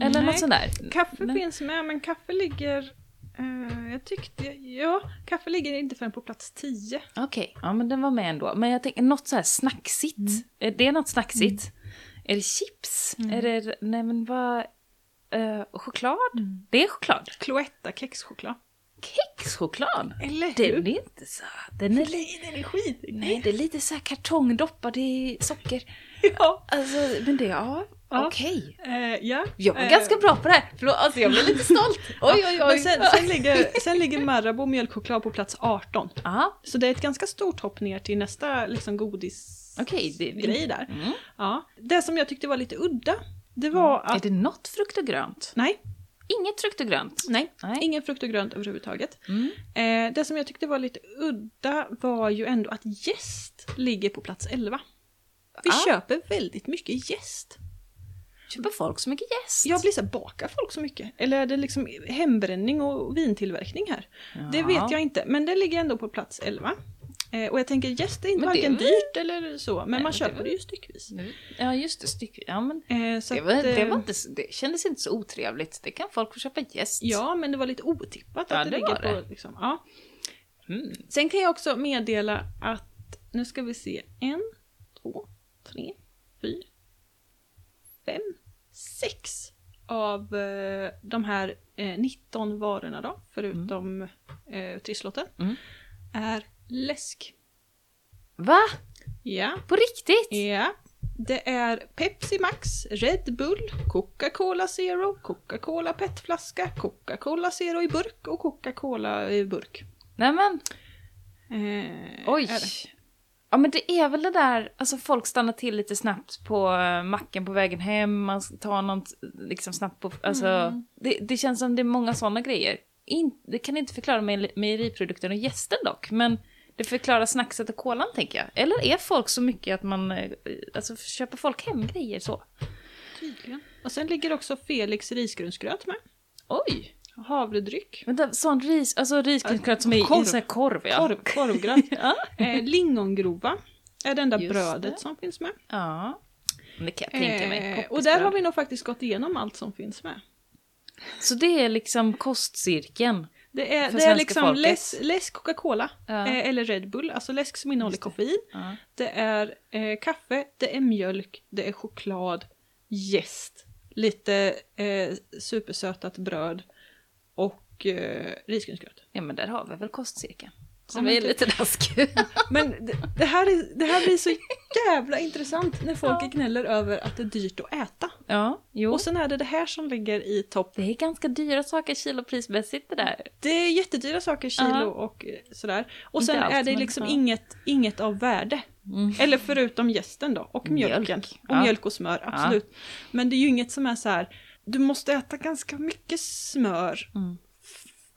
Eller Nej. något sådär. Kaffe Nej. finns med men kaffe ligger Eh, jag tyckte, ja, kaffe ligger inte förrän på plats 10. Okej, ja men den var med ändå. Men jag tänker något så här snacksigt. Är det något snacksigt? Är det chips? Är det, nej men vad, eh, choklad? Det är choklad. Cloetta kexchoklad. Kexchoklad? Eller hur? Den är inte så, den är, Nej, den är skit. nej det är lite så här kartongdoppad i socker. Ja. Alltså, men det, ja, Ja. okej. Eh, ja. Jag var Eh, ganska bra på det här. Förlåt, alltså jag blev lite stolt. Oj, oj, oj. Sen, sen, ligger, sen ligger Marabou mjölkchoklad på plats 18. Ja, Så det är ett ganska stort hopp ner till nästa liksom, godisgrej det- där. Mm. Ja. Det som jag tyckte var lite udda, det var Är att... det något frukt och grönt? Nej, Inget frukt och grönt? nej, Nej. ingen frukt och grönt överhuvudtaget. Mm. Eh, det som jag tyckte var lite udda var ju ändå att gäst ligger på plats 11. Vi Ah. köper väldigt mycket gäst. Köper folk så mycket jäst? Jag blir så här, bakar folk så mycket? Eller är det liksom hembränning och vintillverkning här? Det Ja. vet jag inte, men det ligger ändå på plats 11. Eh, och jag tänker gäst är inte Men det är varken väl- dyrt eller så, men Nej, man det är köper väl- det ju styckvis. Ja, just det. Styck. Ja, men Eh, så det, att, var, det, eh, var inte, det kändes inte så otrevligt. Det kan folk få köpa jäst. Ja, men det var lite otippat Ja, att det, det ligger var på... det. Liksom, ja. Mm. Sen kan jag också meddela att, nu ska vi se, en, två, tre, fyra, fem, sex av eh, de här eh, 19 varorna då, förutom eh, trisslotten, Mm. är läsk. Va? Ja, På riktigt? ja. Det är Pepsi Max, Red Bull, Coca-Cola Zero, Coca-Cola petflaska, Coca-Cola Zero i burk och Coca-Cola i burk. Nej men, Eh, oj. Ja men det är väl det där, alltså folk stannar till lite snabbt på eh, macken på vägen hem, man tar något liksom snabbt på, alltså Mm. det, det känns som det är många sådana grejer. In, det kan inte förklara me- mejeriprodukten och gästen dock, men det förklarar snackset och kolan tänker jag. Eller är folk så mycket att man, eh, alltså köper folk hem grejer så? Tydligen. Och sen ligger också Felix risgrynsgröt med. Oj! Havredryck. Vänta, sån ris, alltså risgrynsgröt som är Korv. i sån här korv ja. Korv, korvgröt. Ja. eh, lingongrova är det enda Just brödet det. som finns med. ja. Det kan jag tänka mig. Eh, och där har vi nog faktiskt gått igenom allt som finns med. Så det är liksom kostcirkeln. Det är, det är liksom läsk, läsk Coca-Cola Ja. eh, eller Red Bull, alltså läsk som innehåller koffein. Ja. Det är eh, kaffe, det är mjölk, det är choklad, jäst, lite eh, supersötat bröd och eh, risgrynsgröt. ja, men där har vi väl kostcirkeln. Så Ja, vi men är lite dask. Men det, det, här är, det här blir så jävla intressant när folk Ja. gnäller över att det är dyrt att äta. ja, jo. Och sen är det det här som ligger i topp. Det är ganska dyra saker kiloprismässigt det där. Det är jättedyra saker, kilo Ja. och eh, sådär. Och sen allt, är det men liksom ja. inget, inget av värde. Mm. Eller förutom gästen då, och mjölken. Mjölk, Och ja. mjölk och smör, absolut. Men det är ju inget som är så här. du måste äta ganska mycket smör. Mm.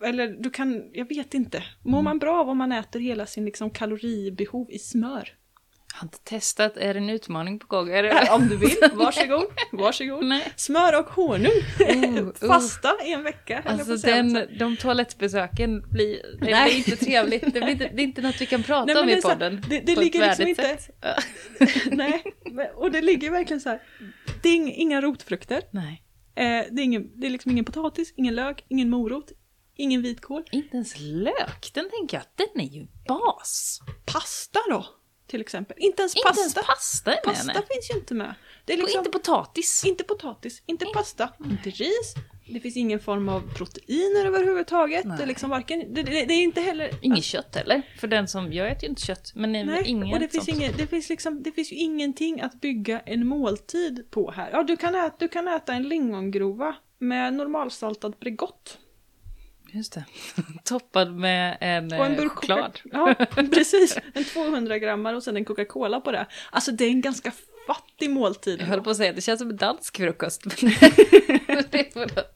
Eller du kan, jag vet inte. Mår man bra av om man äter hela sin liksom kaloribehov i smör? Jag har inte testat, är det en utmaning på gång? Är det... Om du vill, varsågod. varsågod. Nej. Smör och honung. Uh. Fasta i en vecka. Alltså den, de toalettbesöken blir, det blir inte trevligt. Det, blir inte, det är inte något vi kan prata Nej, om det i så- podden. det- det ett ligger liksom inte-. Nej, och det ligger verkligen så här. Det är ing- inga rotfrukter. Nej, Eh, det, är ingen, det är liksom ingen potatis, ingen lök, ingen morot, ingen vitkål. inte ens lök. Den tänker jag, den är ju bas. Pasta då, till exempel. Inte ens Inte pasta. ens pasta pasta nej. finns ju inte med. Det är liksom inte potatis. inte potatis, inte pasta, inte ris. Det finns ingen form av proteiner överhuvudtaget. Nej. Det är liksom varken, det, det, det är inte heller... Inget kött heller. För den som, jag äter ju inte kött. Men nej, Nej, ingen och det finns, ingen, det, finns liksom, det finns ju ingenting att bygga en måltid på här. Ja, du kan äta, du kan äta en lingongrova med normalsaltad Bregott. Just det. Toppad med en, Och en eh, burk choklad. Ja, precis. En 200 grammar och sen en Coca-Cola på det. Alltså det är en ganska fattig måltid. Jag höll på att säga det känns som en dansk frukost.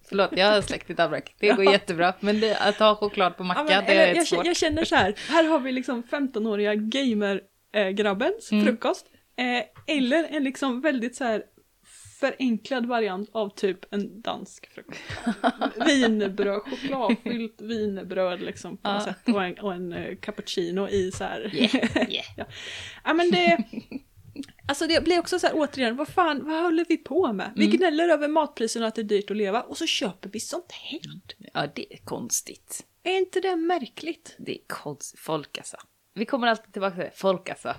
Förlåt, jag har släkt i Danmark. Det går Ja. jättebra. Men det, att ha choklad på Ja, macka, men, det är jag, svårt. jag känner så här, här har vi liksom 15-åriga gamer-grabbens Mm. frukost. Eh, eller en liksom väldigt så här förenklad variant av typ en dansk frukost. Vinbröd, chokladfyllt vinbröd liksom på något Ja. sätt. Och en, och en eh, cappuccino i så här. Yeah, yeah. ja. ja men det, Alltså det blir också så här återigen, vad fan, vad håller vi på med? Vi Mm. gnäller över matpriserna att det är dyrt att leva och så köper vi sånt här. Ja, det är konstigt. Är inte det märkligt? Det är konstigt. Folk alltså. Vi kommer alltid tillbaka till det. Folk alltså.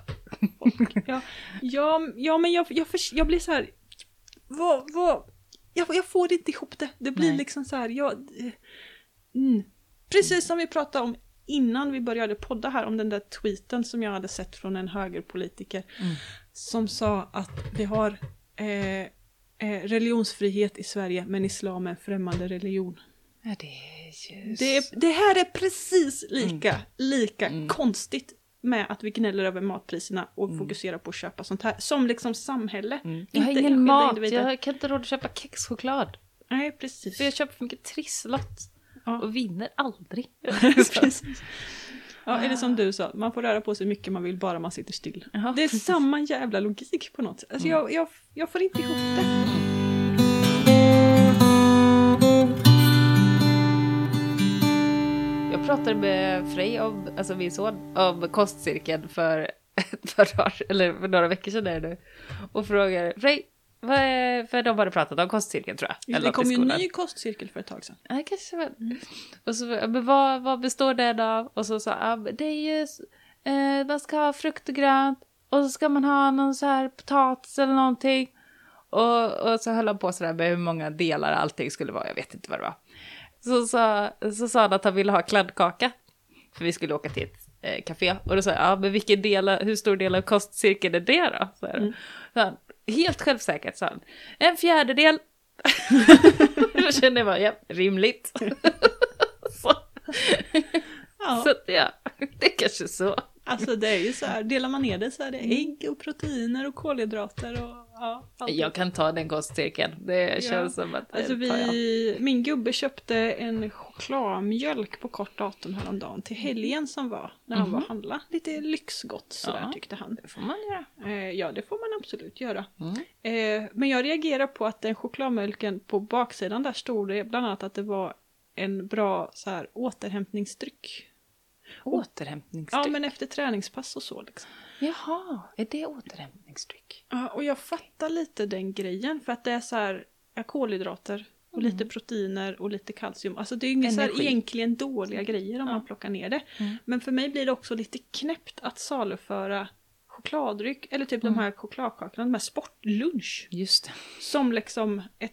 Ja, ja, ja men jag, jag, jag blir så här, vad, vad, jag, jag får inte ihop det. Det blir Nej. liksom så här, jag, eh, mm. Precis som vi pratade om innan vi började podda här om den där tweeten som jag hade sett från en högerpolitiker Mm. som sa att vi har eh, eh, religionsfrihet i Sverige men islam är en främmande religion. Ja, det är ju... Det, det här är precis lika, lika Mm. konstigt med att vi gnäller över matpriserna och fokuserar på att köpa sånt här. Som liksom samhälle. Mm. Jag har ingen mat. individer. Jag kan inte råd att köpa kexchoklad. Nej, precis. För jag köper för mycket trisslott. Ja. Och vinner aldrig. precis. Ja, det som du sa, man får röra på sig mycket man vill bara man sitter still. Ja. Det är samma jävla logik på något sätt. Alltså jag, jag, jag får inte ihop det. Pratade med Frej, om, alltså min son, om kostcirkeln för ett par dagar, eller för några veckor sedan är det nu. Och frågade, Frej, vad är, för de hade pratat om kostcirkeln tror jag. Det något kom ju en ny kostcirkel för ett tag sedan. Ja, kanske var. Och så, men vad, vad består den av? Och så sa men det är ju, eh, man ska ha frukt och grönt. Och så ska man ha någon så här potatis eller någonting. Och, och så höll han på sådär med hur många delar allting skulle vara. Jag vet inte vad det var. Så sa, så sa han att han ville ha kladdkaka. För vi skulle åka till ett eh, café. Och då sa jag, ja men vilken del, hur stor del av kostcirkeln är det då? Så här. Så han, helt självsäkert sa han, en fjärdedel. då kände jag bara, ja, rimligt. så, Ja, så ja, det är kanske så. alltså det är ju så här, delar man ner det så är det ägg och proteiner och kolhydrater och ja. Jag kan ta den kostcirkeln. Det känns som att Alltså vi, min gubbe köpte en chokladmjölk på kort datum häromdagen till helgen som var, när han var och handla. Lite lyxgott sådär Ja. tyckte han. Det får man göra. Eh, ja, det får man absolut göra. Mm. Eh, men jag reagerar på att den chokladmjölken på baksidan där stod det bland annat att det var en bra så här, återhämtningsdryck. Återhämtningsdryck. Ja, men efter träningspass och så liksom. Jaha, är det återhämtningsdryck? Ja, och jag fattar lite den grejen för att det är så här kolhydrater och lite proteiner och lite kalcium. Alltså det är ju så här egentligen dåliga grejer om Ja. man plockar ner det. Mm. Men för mig blir det också lite knäppt att saluföra chokladdryck eller typ de här chokladkakorna, de här sportlunch. Just det. Som liksom ett,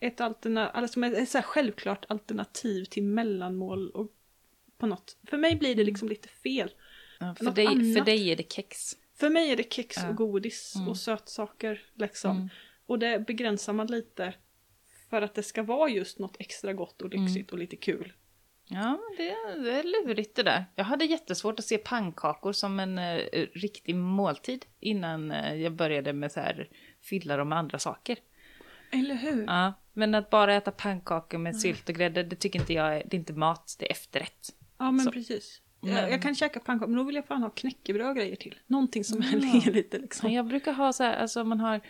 ett, alternativ, alltså ett, så självklart alternativ till mellanmål och på något. För mig blir det liksom lite fel. Ja, för, dig, för dig är det kex. För mig är det kex Ja. och godis Mm. och sötsaker liksom. Mm. Och det begränsar man lite för att det ska vara just något extra gott och Mm. lyxigt och lite kul. Ja, det, det är lurigt det där. Jag hade jättesvårt att se pannkakor som en eh, riktig måltid innan eh, jag började med så här fylla dem med andra saker. Eller hur? Ja, men att bara äta pannkakor med sylt och grädde, det tycker inte jag är, det är inte mat, det är efterrätt. Ja men Så. precis. Men- Jag, kan käka pannkakor men då vill jag fan ha knäckebröd och grejer till. Någonting som Ja. hänger lite liksom. Jag brukar ha så här, alltså om man har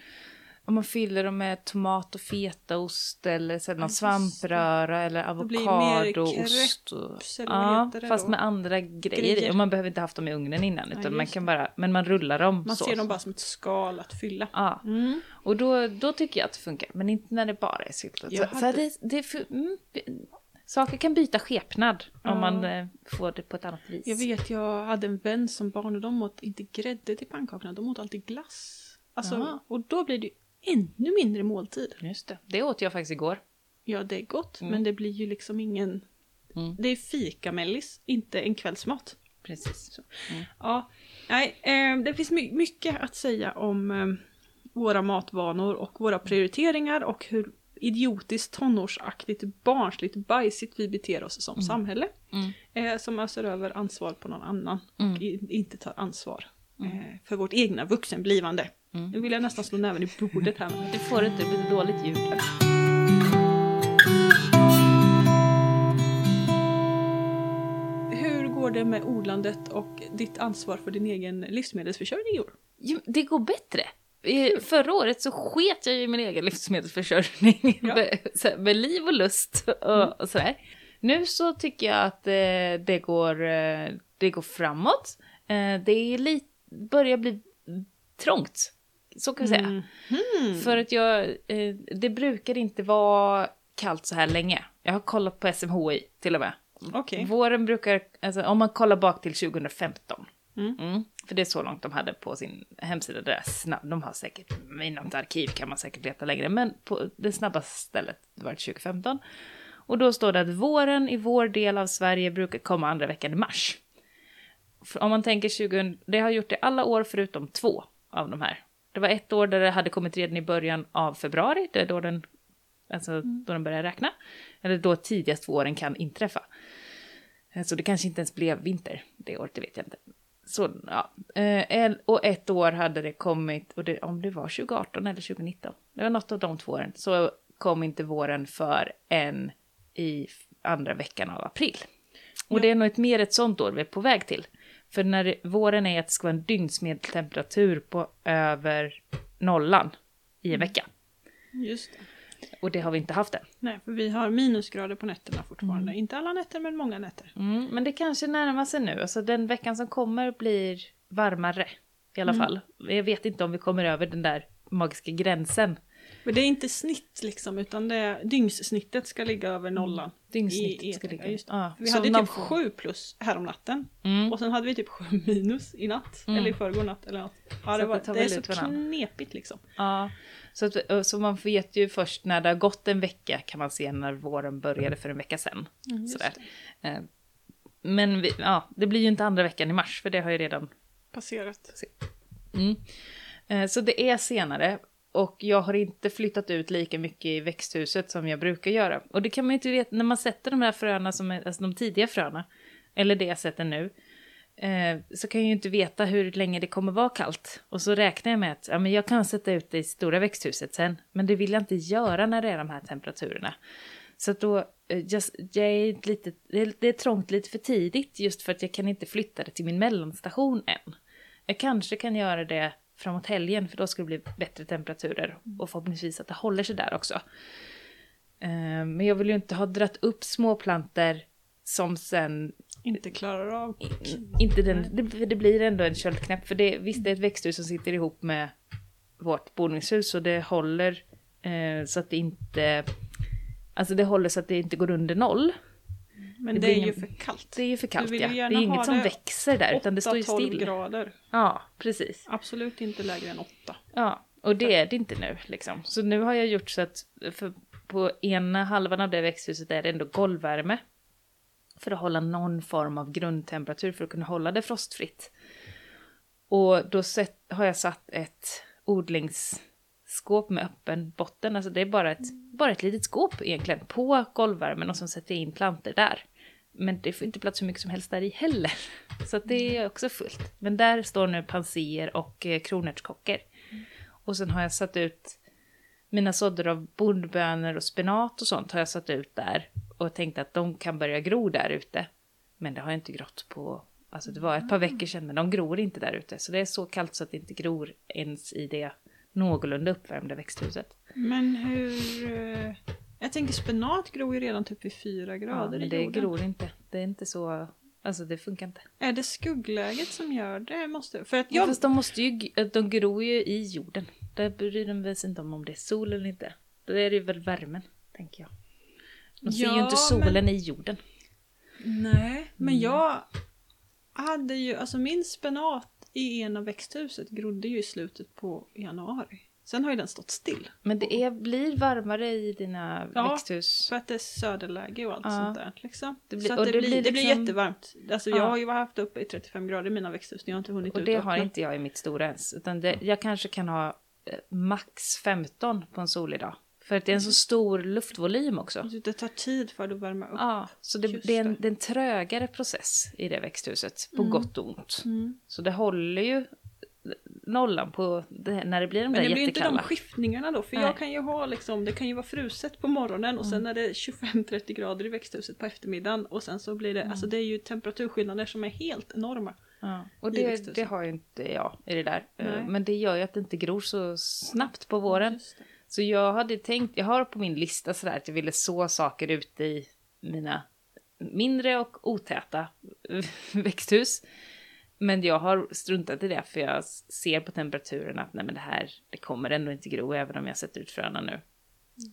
om man fyller dem med tomat och fetaost eller så någon Ja, svampröra eller avokadoost. Ja, fast med andra grejer, Grejer. Och man behöver inte haft dem i ugnen innan, utan man kan bara, men man rullar dem Man så. ser dem bara som ett skal att fylla. Ja, Mm. och då, då tycker jag att det funkar, men inte när det bara är sylt. Jag Så, så hade- det, det, är för- mm, saker kan byta skepnad Ja. om man eh, får det på ett annat vis. Jag vet, jag hade en vän som barn och de åt inte grädde till pannkakorna, de åt alltid glass. Alltså, och då blir det ju ännu mindre måltid. Just det, det åt jag faktiskt igår. Ja, det är gott, Mm. men det blir ju liksom ingen... Mm. Det är fikamellis, inte en kvällsmat. Precis. Ja, nej, eh, det finns my- mycket att säga om eh, våra matvanor och våra prioriteringar och hur idiotiskt tonårsaktigt, barnsligt, bajsigt vi beter oss som samhälle. Mm. Eh, som öser över ansvar på någon annan Mm. och i, inte tar ansvar eh, för vårt egna vuxenblivande. Mm. Nu vill jag nästan slå näven i bordet här. Det får inte bli dåligt ljud. Hur går det med odlandet och ditt ansvar för din egen livsmedelsförsörjning i år? Jo, det går bättre. Förra året så sket jag i min egen livsmedelsförsörjning Ja. med, med liv och lust och, och sådär. Nu så tycker jag att eh, det, går, eh, det går framåt. Eh, det är lite, börjar bli trångt. Så kan vi säga. Mhm. För att jag, eh, det brukar inte vara kallt så här länge. Jag har kollat på SMHI till och med. Okej. Våren brukar, alltså om man kollar bak till 2015. Mm för det är så långt de hade på sin hemsida. Det där snabb, de har säkert, i något arkiv kan man säkert leta längre, men på det snabbaste stället var det 2015. Och då står det att våren i vår del av Sverige brukar komma andra veckan i mars. För om man tänker 20, det har gjort det alla år förutom två av de här. Det var ett år där det hade kommit redan i början av februari, det är då den, alltså då den börjar räkna. Eller då tidigast våren kan inträffa. Så det kanske inte ens blev vinter det året, det vet jag inte. Så, ja. Eh, Och ett år hade det kommit, och det, om det var 2018 eller 2019, det var något av de två åren, så kom inte våren för en i andra veckan av april. Och Ja. det är nog ett mer ett sånt år vi är på väg till. För när det, våren är att det ska vara en dygnsmedeltemperatur på över nollan i en vecka. Just det. Och det har vi inte haft än. Nej, för vi har minusgrader på nätterna fortfarande. Inte alla nätter, men många nätter. Mm, men det kanske närmar sig nu. Alltså den veckan som kommer blir varmare i alla fall. Jag vet inte om vi kommer över den där magiska gränsen. Men det är inte snitt liksom, utan det är, dygnssnittet ska ligga över nollan. Dygnsnittet I- i- ska ligga. just. Ja, Vi hade typ sju plus häromnatten. Mm. Och sen hade vi typ sju minus i natt. Mm. Eller i förrgår natt eller något. Ja, det, var, det det är så knepigt liksom. Ja, så, att, så man vet ju först när det har gått en vecka kan man se när våren började för en vecka sedan. Just Sådär. Eh, Men vi, ja, det blir ju inte andra veckan i mars för det har ju redan Passerat. Mm. Eh, Så det är senare och jag har inte flyttat ut lika mycket i växthuset som jag brukar göra. Och det kan man ju inte veta när man sätter de här fröna, som är, alltså de tidiga fröna, eller det jag sätter nu, eh, så kan jag ju inte veta hur länge det kommer vara kallt. Och så räknar jag med att ja, men jag kan sätta ut det i stora växthuset sen, men det vill jag inte göra när det är de här temperaturerna. Så att då, eh, just, jag är lite, det är- det är trångt lite för tidigt just för att jag kan inte flytta det till min mellanstation än. Jag kanske kan göra det framåt helgen för då ska det bli bättre temperaturer och förhoppningsvis att det håller sig där också. Eh, men jag vill ju inte ha dratt upp småplanter som sen inte klarar av. inte den, det, det blir ändå en köldknäpp för det, visst det är ett växthus som sitter ihop med vårt boningshus och det håller eh, så att det inte, alltså det håller så att det inte går under noll. Men Det det, är ju för kallt. Det är ju för kallt ja. Det är inget som växer där utan det står ju 8-12 still. grader. Ja, precis. Absolut inte lägre än 8. Ja, och det är det inte nu liksom. Så nu har jag gjort så att på ena halvan av det växthuset är det ändå golvvärme. För att hålla någon form av grundtemperatur för att kunna hålla det frostfritt. Och då sett, har jag satt ett odlingsskåp med öppen botten. Alltså det är bara ett, bara ett litet skåp egentligen på golvvärmen och så sätter jag in plantor där. Men det får inte plats hur mycket som helst där i heller. Så det är också fullt. Men där står nu panser och eh, kronärtskockor. Och sen har jag satt ut mina sådder av bondbönor och spenat och sånt har jag satt ut där. Och tänkt att de kan börja gro där ute. Men det har inte grott på, alltså det var ett par veckor sedan, men de gror inte där ute. Så det är så kallt så att det inte gror ens i det någorlunda uppvärmda växthuset. Men hur... eh, Jag tänker spenat gror ju redan typ vid 4 Ja, grader men i det jorden. gror inte. Det är inte så, alltså det funkar inte. Är det skuggläget som gör det? Måste... För att Ja, jag... fast de måste ju, de gror ju i jorden. Där bryr de sig inte om om det är sol eller inte. Då är det ju väl värmen, tänker jag. De ser ju Ja, inte solen men- i jorden. Nej, men Mm. jag hade ju, alltså min spenat i ena växthuset grodde ju i slutet på januari. Sen har ju den stått still. Men det är, blir varmare i dina Ja, växthus. För att det är söderläge och allt Ja. sånt där. Liksom. Det blir- så det, det blir, blir det blir liksom- jättevarmt. Alltså Ja. jag har ju haft uppe i 35 grader i mina växthus. Jag har inte hunnit Och ut det och har öppna. inte jag i mitt stora ens. Utan det, jag kanske kan ha eh, max 15 på en solig dag. För att det är en så stor luftvolym också. Det tar tid för att värma upp. Ja, så det, det, är en, det. är en trögare process i det växthuset. På Mm. gott och ont. Mm. Så det håller ju nollan på det, när det blir de Men där det blir inte de jättekalla. skiftningarna då. För Nej. jag kan ju ha liksom, det kan ju vara fruset på morgonen och sen Mm. är det 25-30 grader i växthuset på eftermiddagen. Och sen så blir det, Mm. alltså det är ju temperaturskillnader som är helt enorma. Ja. Och det, det har ju inte jag i det där. Eh, Nej. Men det gör ju att det inte gror så snabbt på våren. Så jag hade tänkt, jag har på min lista sådär att jag ville så saker ute i mina mindre och otäta växthus. Men jag har struntat i det för jag ser på temperaturen att nej men det här, det kommer ändå inte gro även om jag sätter ut fröna nu.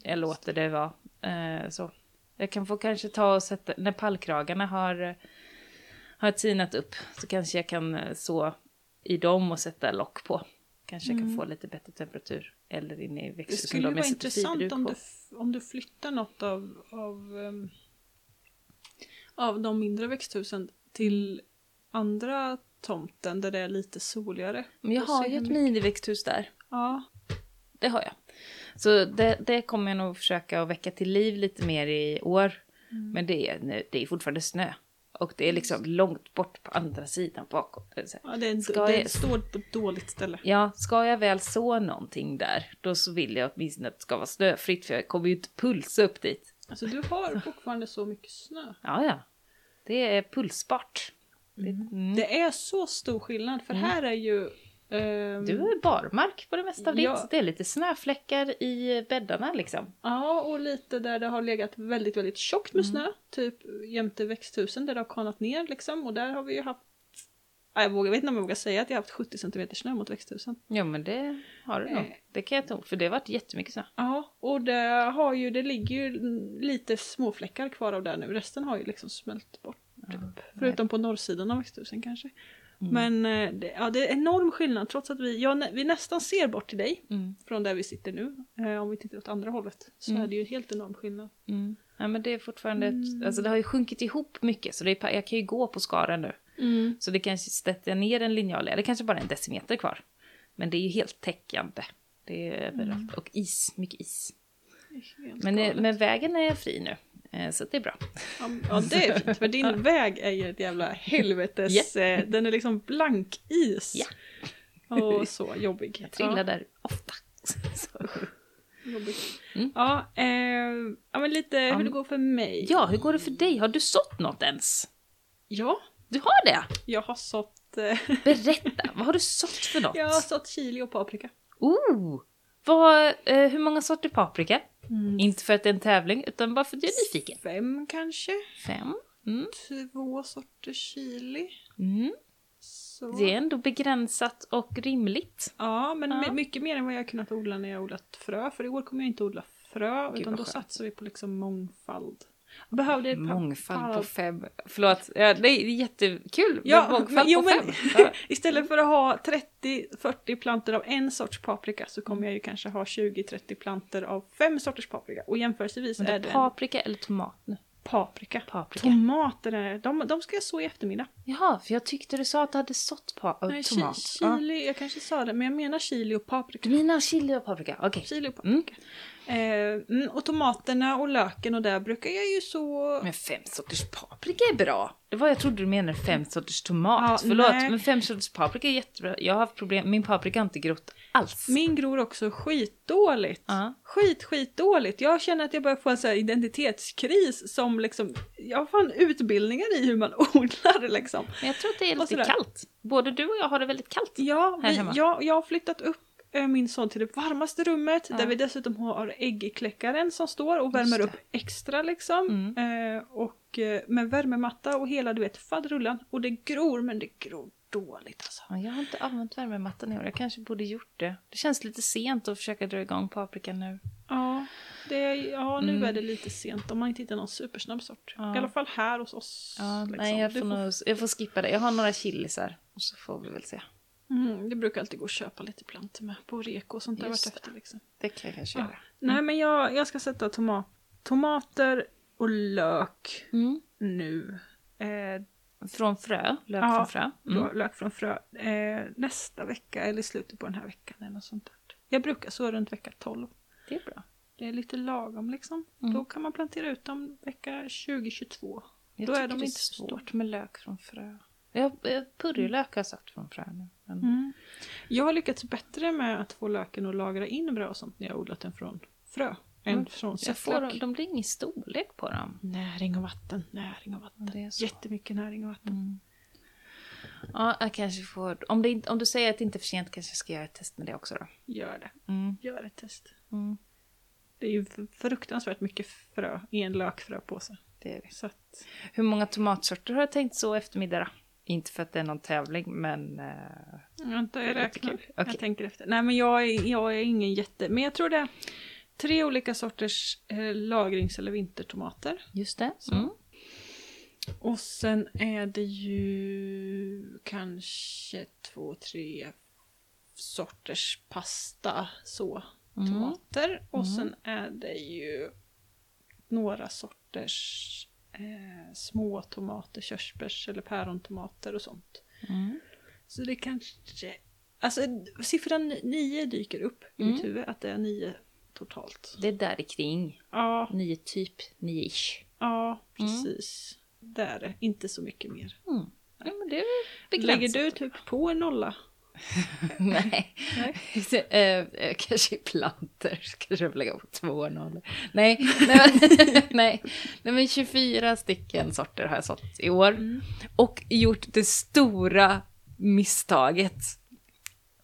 Jag låter det vara. Eh, så. Jag kan få kanske ta och sätta, när pallkragarna har, har tinat upp så kanske jag kan eh, så i dem och sätta lock på. Kanske jag kan få lite bättre temperatur. Eller inne i Det växthuset skulle då, ju vara intressant om du, om du flyttar något av, av, ehm, av de mindre växthusen till andra tomten där det är lite soligare. Men jag har ju ett miniväxthus där. Ja, Det har jag. Så det, det kommer jag nog försöka att väcka till liv lite mer i år. Mm. Men det är, det är fortfarande snö. Och det är liksom långt bort på andra sidan bakom. Ja det, är en, Ska det jag- står på ett dåligt ställe. Ja, ska jag väl så någonting där, då så vill jag åtminstone att det ska vara snöfritt för jag kommer ju inte pulsa upp dit. Alltså du har fortfarande så mycket snö. Ja, ja. Det är pulsbart. Det, mm. Det är så stor skillnad för här är ju... ehm, Du är barmark på det mesta av Ja. ditt. Det är lite snöfläckar i bäddarna liksom. Ja, och lite där det har legat väldigt, väldigt tjockt med Mm. snö. Typ jämte växthusen där det har kanat ner liksom. Och där har vi ju haft... Ja, Jag, vågar, vet inte om jag vågar säga att jag har haft 70 cm snö mot växthusen. Ja, men det har du Eh. nog. Det kan jag tro, för det har varit jättemycket snö. Ja, och det har ju, det ligger ju lite småfläckar kvar av det nu. Resten har ju liksom smält bort. Typ. Förutom på norrsidan av växthusen kanske. Mm. Men eh, ja, det är enorm skillnad trots att vi, ja, vi nästan ser bort till dig. Mm. Från där vi sitter nu. Eh, om vi tittar åt andra hållet. Så Mm. är det ju helt enorm skillnad. Mm. Ja, men det är fortfarande Mm. ett, alltså det har ju sjunkit ihop mycket så det är, jag kan ju gå på skaren nu. Så det kanske sätter ner en linjal, det kanske bara är en decimeter kvar. Men det är ju helt täckande. Det är överallt. Och is, mycket is. Men, eh, men vägen är fri nu. Eh, Så det är bra. Ja, ja det är fint, för din väg är ju ett jävla helvetes... eh, Den är liksom blank is. Ja. Och så jobbig. Jag trillar där ofta. Så. Ja. Mm. Ja, eh, ja, men lite hur det går för mig. Ja, hur går det för dig? Har du sått något ens? Ja, Du har det? jag har sått... Eh, Berätta, vad har du sått för något? jag har sått chili och paprika. Oh! Vad, eh, hur många sorter paprika? Inte för att det är en tävling, utan bara för att jag är nyfiken. Fem kanske? Fem. Mm. Två sorters chili. Mm. Så. Det är ändå begränsat och rimligt. Ja, men Ja. my- mycket mer än vad jag kunnat odla när jag odlat frö. För i år kommer jag inte odla frö, Gud, utan då skönt. satsar vi på liksom mångfald. Behövde ett par- Mångfald på fem. Förlåt, ja, det är jättekul med Ja, mångfald men, jo, på fem. Istället för att ha 30-40 plantor av en sorts paprika så kommer jag ju kanske ha 20-30 plantor av fem sorters paprika. Och jämförelsevis Men är det det är en paprika eller tomat nu? paprika. Paprika. Tomater, de, de ska jag så i eftermiddag. Jaha, för jag tyckte du sa att du hade sått pa- äh, Nej, tomat. chi- Ja. chili, jag kanske sa det, men jag menar chili och paprika. Du menar chili och paprika? Okej. Chili och Mm. Eh, mm, och tomaterna och löken och där brukar jag ju så... Men fem sorters paprika är bra. Det var jag trodde du menade fem sorters tomat. Ja, Förlåt, nej. men fem sorters paprika är jättebra. Jag har haft problem, min paprika har inte grott alls. Min gror också skitdåligt. Ja. Skit, skitdåligt. Jag känner att jag börjar få en så identitetskris som liksom... Jag har fan utbildningar i hur man odlar liksom. Men jag tror att det är lite kallt. Både du och jag har det väldigt kallt. Ja, Här vi, hemma. jag, jag har flyttat upp min son till det varmaste rummet Ja. där vi dessutom har äggkläckaren som står och värmer upp extra liksom. Mm. Eh, och eh, med värmematta och hela du vet faderullan. Och det gror men det gror dåligt alltså. Ja, jag har inte använt värmemattan i år. Jag kanske borde gjort det. Det känns lite sent att försöka dra igång paprikan nu. Ja, det, ja nu Mm. är det lite sent om man inte hittar någon supersnabb sort. Ja. I alla fall här hos oss. Ja, liksom. nej, jag Det får, nog, jag får skippa det. Jag har några chilisar. Och så får vi väl se. Mm, det brukar alltid gå att köpa lite plantor med på reko och sånt där vartefter. Liksom. Det kan jag kanske Ja. göra. Nej men jag, jag ska sätta toma tomater och lök Mm. nu. Eh, Från frö, lök Ja, från frö. Mm. Lök från frö. Eh, nästa vecka eller i slutet på den här veckan eller något sånt där. Jag brukar så runt vecka 12. Det är bra. Det är lite lagom liksom. Mm. Då kan man plantera ut dem vecka 2022. Jag Då är de inte så svårt med lök från frö. Jag, jag, purjolök har jag sagt från frö nu. Men, Mm. Jag har lyckats bättre med att få löken att lagra in bra och sånt när jag odlat den från frö. Än Mm. från jag får, sättlök. de blir ingen storlek på dem. Näring och vatten, näring och vatten. Det är så. Jättemycket näring och vatten. Mm. Ja, jag kanske får... Om, det om du säger att det inte är för sent kanske jag ska göra ett test med det också då. Gör det. Mm. Gör ett test. Mm. Det är ju fruktansvärt mycket frö i en lökfröpåse. Det är det. Så att, Hur många tomatsorter har du tänkt så eftermiddag då? Inte för att det är någon tävling, men... eh, Vänta, jag räknar. kul. Okej. Jag tänker efter. Nej, men jag är, jag är ingen jätte... Men jag tror det är tre olika sorters eh, lagrings eller vintertomater. Just det. Mm. Och sen är det ju kanske två, tre sorters pasta så. Mm. Tomater. Och Mm. sen är det ju några sorters eh, små tomater, körsbärs eller pärontomater och sånt. Mm. Så det kanske... Alltså siffran nio dyker upp i Mm. mitt huvud, att det är nio totalt. Det är där kring. Ja, Nio typ, nio-ish. ja precis. Det är det, inte så mycket mer. Mm. Ja, men det är Lägger du typ på en nolla? Nej. Eh, eh, kanske i planter kanske jag får lägga på två nollor. Nej, nej, nej. nej, men 24 stycken sorter har jag sått i år. Mm. Och gjort det stora misstaget.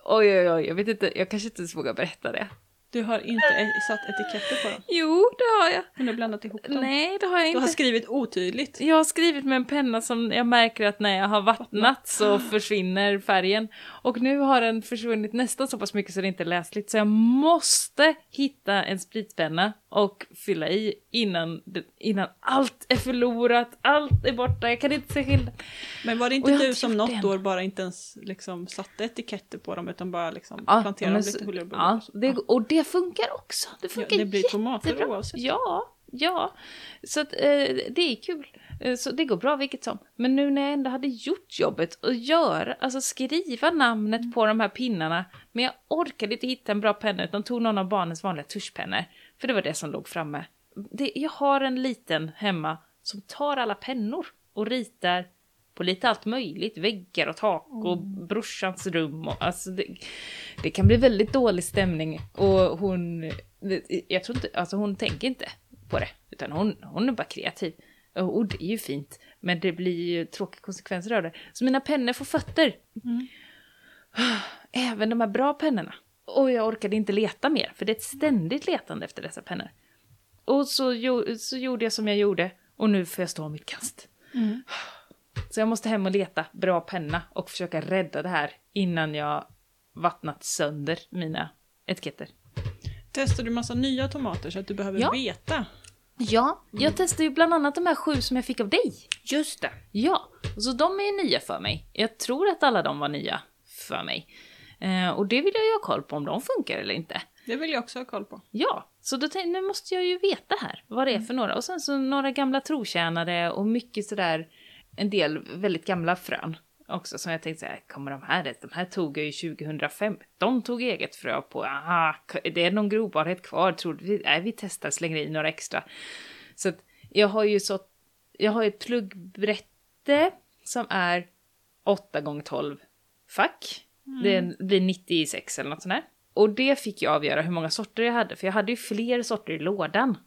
Oj, oj, oj, jag vet inte, jag kanske inte ens vågar berätta det. Du har inte e- satt etiketter på dem? Jo, det har jag. Men du har blandat ihop dem? Nej, det har jag Du inte. har skrivit otydligt? Jag har skrivit med en penna som jag märker att när jag har vattnat så försvinner färgen. Och nu har den försvunnit nästan så pass mycket så det inte är läsligt. Så jag måste hitta en spritpenna och fylla i innan, innan allt är förlorat, allt är borta, jag kan inte se skillnad. Men var det inte du som något det än. år bara inte ens liksom satte etiketter på dem utan bara liksom Ja, planterade dem lite huller och? Ja, det, och det funkar också. Det Ja, funkar det blir tomater jättebra. oavsett. Ja, ja. Så att, eh, det är kul. Eh, så det går bra vilket som. Men nu när jag ändå hade gjort jobbet och göra, alltså skriva namnet på de här pinnarna. Men jag orkade inte hitta en bra penna utan tog någon av barnens vanliga tuschpennor. För det var det som låg framme. Det, jag har en liten hemma som tar alla pennor och ritar på lite allt möjligt. Väggar och tak och brorsans rum. Och, alltså det, det kan bli väldigt dålig stämning. Och hon, jag tror inte, alltså hon tänker inte på det. Utan hon, hon är bara kreativ. Och det är ju fint. Men det blir ju tråkiga konsekvenser av det. Så mina pennor får fötter. Mm. Även de här bra pennorna. Och jag orkade inte leta mer, för det är ett ständigt letande efter dessa pennor. Och så, så gjorde jag som jag gjorde, och nu får jag stå mitt kast. Mm. Så jag måste hem och leta bra penna och försöka rädda det här innan jag vattnat sönder mina etiketter. Testar du massa nya tomater så att du behöver Ja. veta? Ja, jag testade ju bland annat de här sju som jag fick av dig. Just det. Ja, så de är ju nya för mig. Jag tror att alla de var nya för mig. Eh, och det vill jag ju ha koll på om de funkar eller inte. Det vill jag också ha koll på. Ja, så då tänkte, nu måste jag ju veta här vad det är för några. Och sen så några gamla trotjänare och mycket sådär, en del väldigt gamla frön också som jag tänkte såhär, kommer de här rätt? De här tog jag ju 2015, tog eget frö på. Aha, det är någon grobarhet kvar, tror vi? Nej, vi testar, slänger i några extra. Så att jag har ju så, jag har ett pluggbrätte som är 8 gånger 12 fack. Det blir 96 eller något sånt där. Och det fick jag avgöra hur många sorter jag hade, för jag hade ju fler sorter i lådan.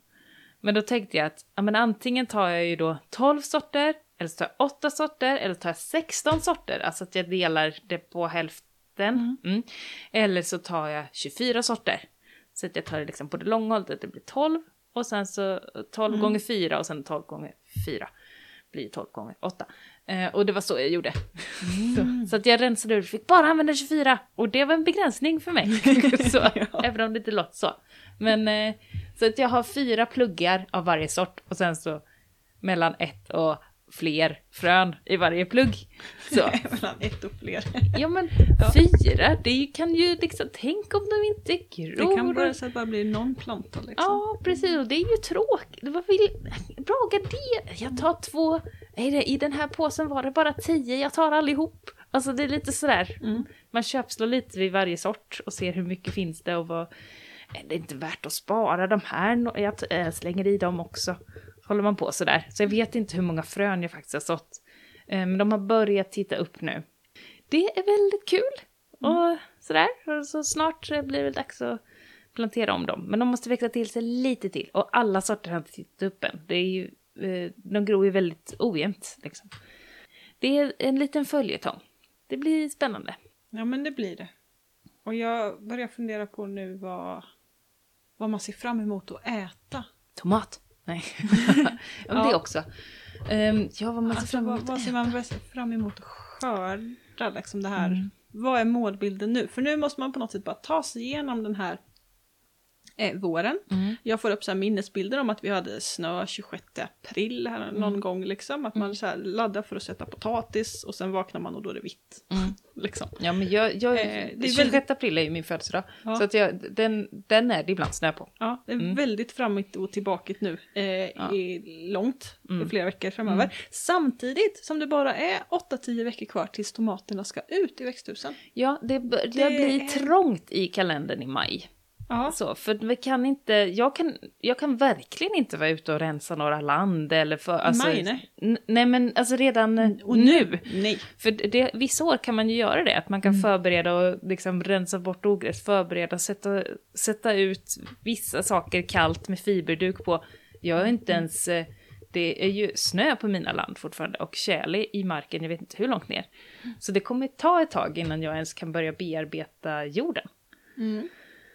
Men då tänkte jag att ja, men antingen tar jag ju då 12 sorter, eller så tar jag 8 sorter, eller tar jag 16 sorter, alltså att jag delar det på hälften. Mm. Eller så tar jag 24 sorter. Så att jag tar det liksom på det långa hållet, att det blir 12, och sen så 12 gånger 4 och sen 12 gånger 4 blir 12 gånger 8. Eh, och det var så jag gjorde. så, så att jag rensade ur, fick bara använda 24. Och det var en begränsning för mig. så, Även om det inte låter så. Men eh, så att jag har fyra pluggar av varje sort och sen så mellan ett och fler frön i varje plugg. Så. Mellan ett och fler. Ja men Ja. fyra, det kan ju liksom, tänk om de inte gror. Det kan bara, så att bara bli någon planta liksom. Ja, precis. Och det är ju tråkigt. Vad vill... Bra gardin. Jag tar två... I den här påsen var det bara tio. Jag tar allihop. Alltså det är lite sådär. Mm. Man köpslår lite vid varje sort och ser hur mycket finns det och vad... Är det inte värt att spara de här? Jag äh, slänger i dem också. Håller man på sådär. Så jag vet inte hur många frön jag faktiskt har sått. Eh, Men de har börjat titta upp nu. Det är väldigt kul. Och sådär. Och så snart blir det dags att plantera om dem. Men de måste växa till sig lite till. Och alla sorter har inte tittat upp än. Det är ju, eh, de gror ju väldigt ojämnt. Liksom. Det är en liten följetong. Det blir spännande. Ja men det blir det. Och jag börjar fundera på nu vad, vad man ser fram emot att äta. Tomat. Nej. ja, det också. Um, ja, vad man ser Alltså, fram vad, vad ser man bäst fram emot att skörda liksom det här. Mm. Vad är målbilden nu? För nu måste man på något sätt bara ta sig igenom den här eh, våren. Mm. Jag får upp så minnesbilder om att vi hade snö 26 april här någon Mm. gång liksom. Att man så här laddar för att sätta potatis och sen vaknar man och då är det vitt. Mm. Liksom. Ja men jag, jag Eh, det är 26 väldigt- april är ju min födelsedag. Ja. Så att jag, den, den är det ibland snö på. Ja, det är Mm. väldigt framåt och tillbaka nu. Eh, Ja. i långt, Mm. i flera veckor framöver. Samtidigt som det bara är 8-10 veckor kvar tills tomaterna ska ut i växthusen. Ja, det, det, Det blir trångt i kalendern i maj. Ja, Så, för vi kan inte, jag kan, jag kan verkligen inte vara ute och rensa några land eller för, alltså, nej. N- nej men alltså redan och nu. Nej. För det, vissa år kan man ju göra det, att man kan förbereda och liksom rensa bort ogräs, förbereda, sätta, sätta ut vissa saker kallt med fiberduk på. Jag är inte ens, eh, det är ju snö på mina land fortfarande och tjäle i marken, jag vet inte hur långt ner. Så det kommer ta ett tag innan jag ens kan börja bearbeta jorden. Mm.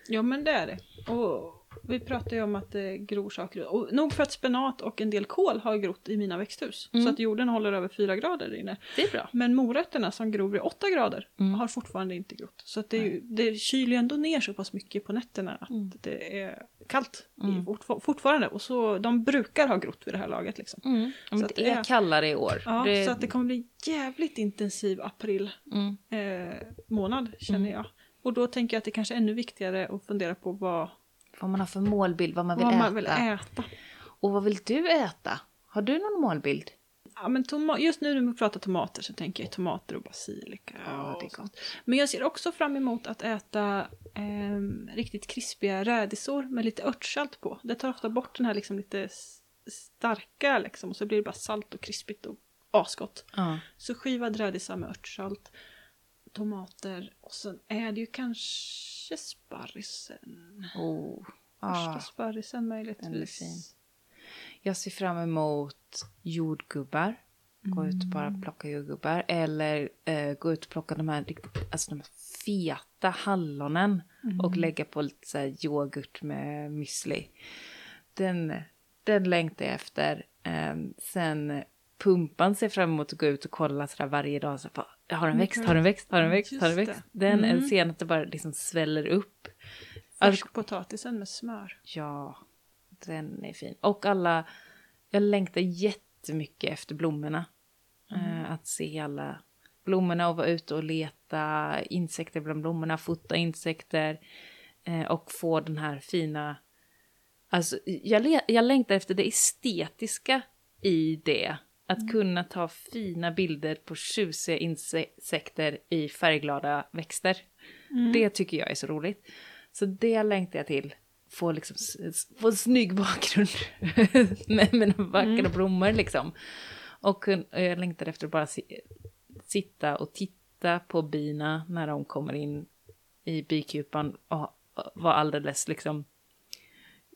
Ja men det är det. Och vi pratar ju om att det gror saker. Och nog för att spenat och en del kål har grott i mina växthus. Mm. Så att jorden håller över 4 grader inne. Det är bra. Men morötterna som gror vid 8 grader Mm. har fortfarande inte grott. Så att det, ju- det kyler ju ändå ner så pass mycket på nätterna att Mm. det är kallt i, Mm. fort, fortfarande. Och så, de brukar ha grott vid det här laget liksom. Mm. Men Så det är det är- kallare i år. Ja, det, så att det kommer bli jävligt intensiv april mm. eh, månad känner jag. Och då tänker jag att det kanske är ännu viktigare att fundera på vad, Vad man har för målbild, vad man vill vad äta. man vill äta. Och vad vill du äta? Har du någon målbild? Ja, men just nu när vi pratar tomater så tänker jag tomater och basilika. Ja, det är sånt. Men jag ser också fram emot att äta ehm, riktigt krispiga rädisor med lite örtsalt på. Det tar ofta bort den här liksom lite starka liksom och så blir det bara salt och krispigt och asgott. Ja. Så skivad rädisa med örtsalt, tomater och sen är det ju kanske sparrisen. Oh. Första Ah. sparrisen möjligtvis. den. Jag ser fram emot jordgubbar. Gå ut och bara plocka jordgubbar. Eller eh, gå ut och plocka de här, alltså de här feta hallonen. Och lägga på lite så här yoghurt med müsli. Den, den längtar jag efter. Ehm, sen pumpan ser fram emot att gå ut och kolla sådär varje dag. Så bara, har den växt? Har den växt? Har den växt? Har den Just växt? det. Den Mm. ser att det bara liksom sväller upp. Alltså, Färskpotatisen med smör. Ja, den är fin. Och alla, jag längtar jättemycket efter blommorna. Eh, att se alla blommorna och vara ute och leta insekter bland blommorna, fota insekter eh, och få den här fina... Alltså, jag, jag längtar efter det estetiska i det. Att kunna ta fina bilder på tjusiga insekter i färgglada växter. Det tycker jag är så roligt. Så det längtar jag till. Få, liksom, få en snygg bakgrund med mina vackra blommor liksom. Och jag längtar efter att bara si, sitta och titta på bina när de kommer in i bikupan och vara alldeles liksom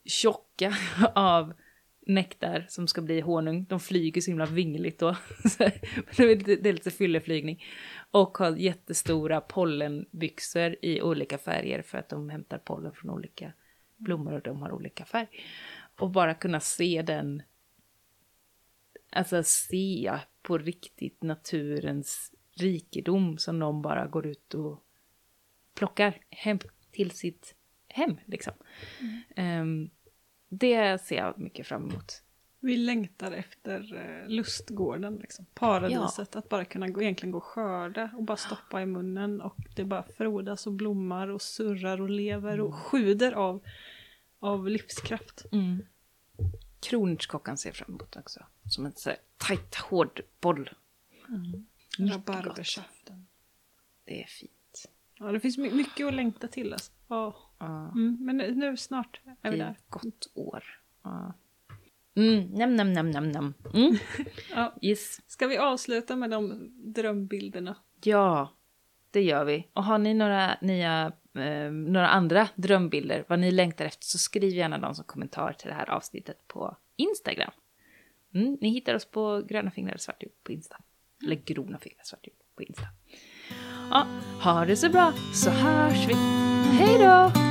tjocka av nektar som ska bli honung. De flyger så himla vingligt då. Det är lite- fylleflygning. Och har jättestora pollenbyxor i olika färger för att de hämtar pollen från olika blommor och de har olika färg. Och bara kunna se den, alltså se på riktigt naturens rikedom som de bara går ut och plockar hem till sitt hem liksom. Ehm, det ser jag mycket fram emot. Vi längtar efter eh, lustgården, liksom. paradiset. Att bara kunna gå, egentligen gå och skörda och bara stoppa i munnen och det bara frodas och blommar och surrar och lever och sjuder av, av livskraft. Mm. Kronärtskockan ser jag fram emot också. Som en sån här tajt, hård boll. Mycket Rabarbersaften. Det är fint. Ja, det finns my- mycket att längta till alltså. Ja. Ja, Mm, men nu, snart är vi där. gott år. Ja. Mm, nam, nam, nam, nam, nam. Mm. Ja. Yes. Ska vi avsluta med de drömbilderna? Ja, det gör vi. Och har ni några nya, eh, några andra drömbilder, vad ni längtar efter, så skriv gärna dem som kommentar till det här avsnittet på Instagram. Mm, ni hittar oss på gröna fingrar och svartljud på Insta. Eller grona fingrar och svartljud på Insta. Ja, ha det så bra, så hörs vi. Hej då!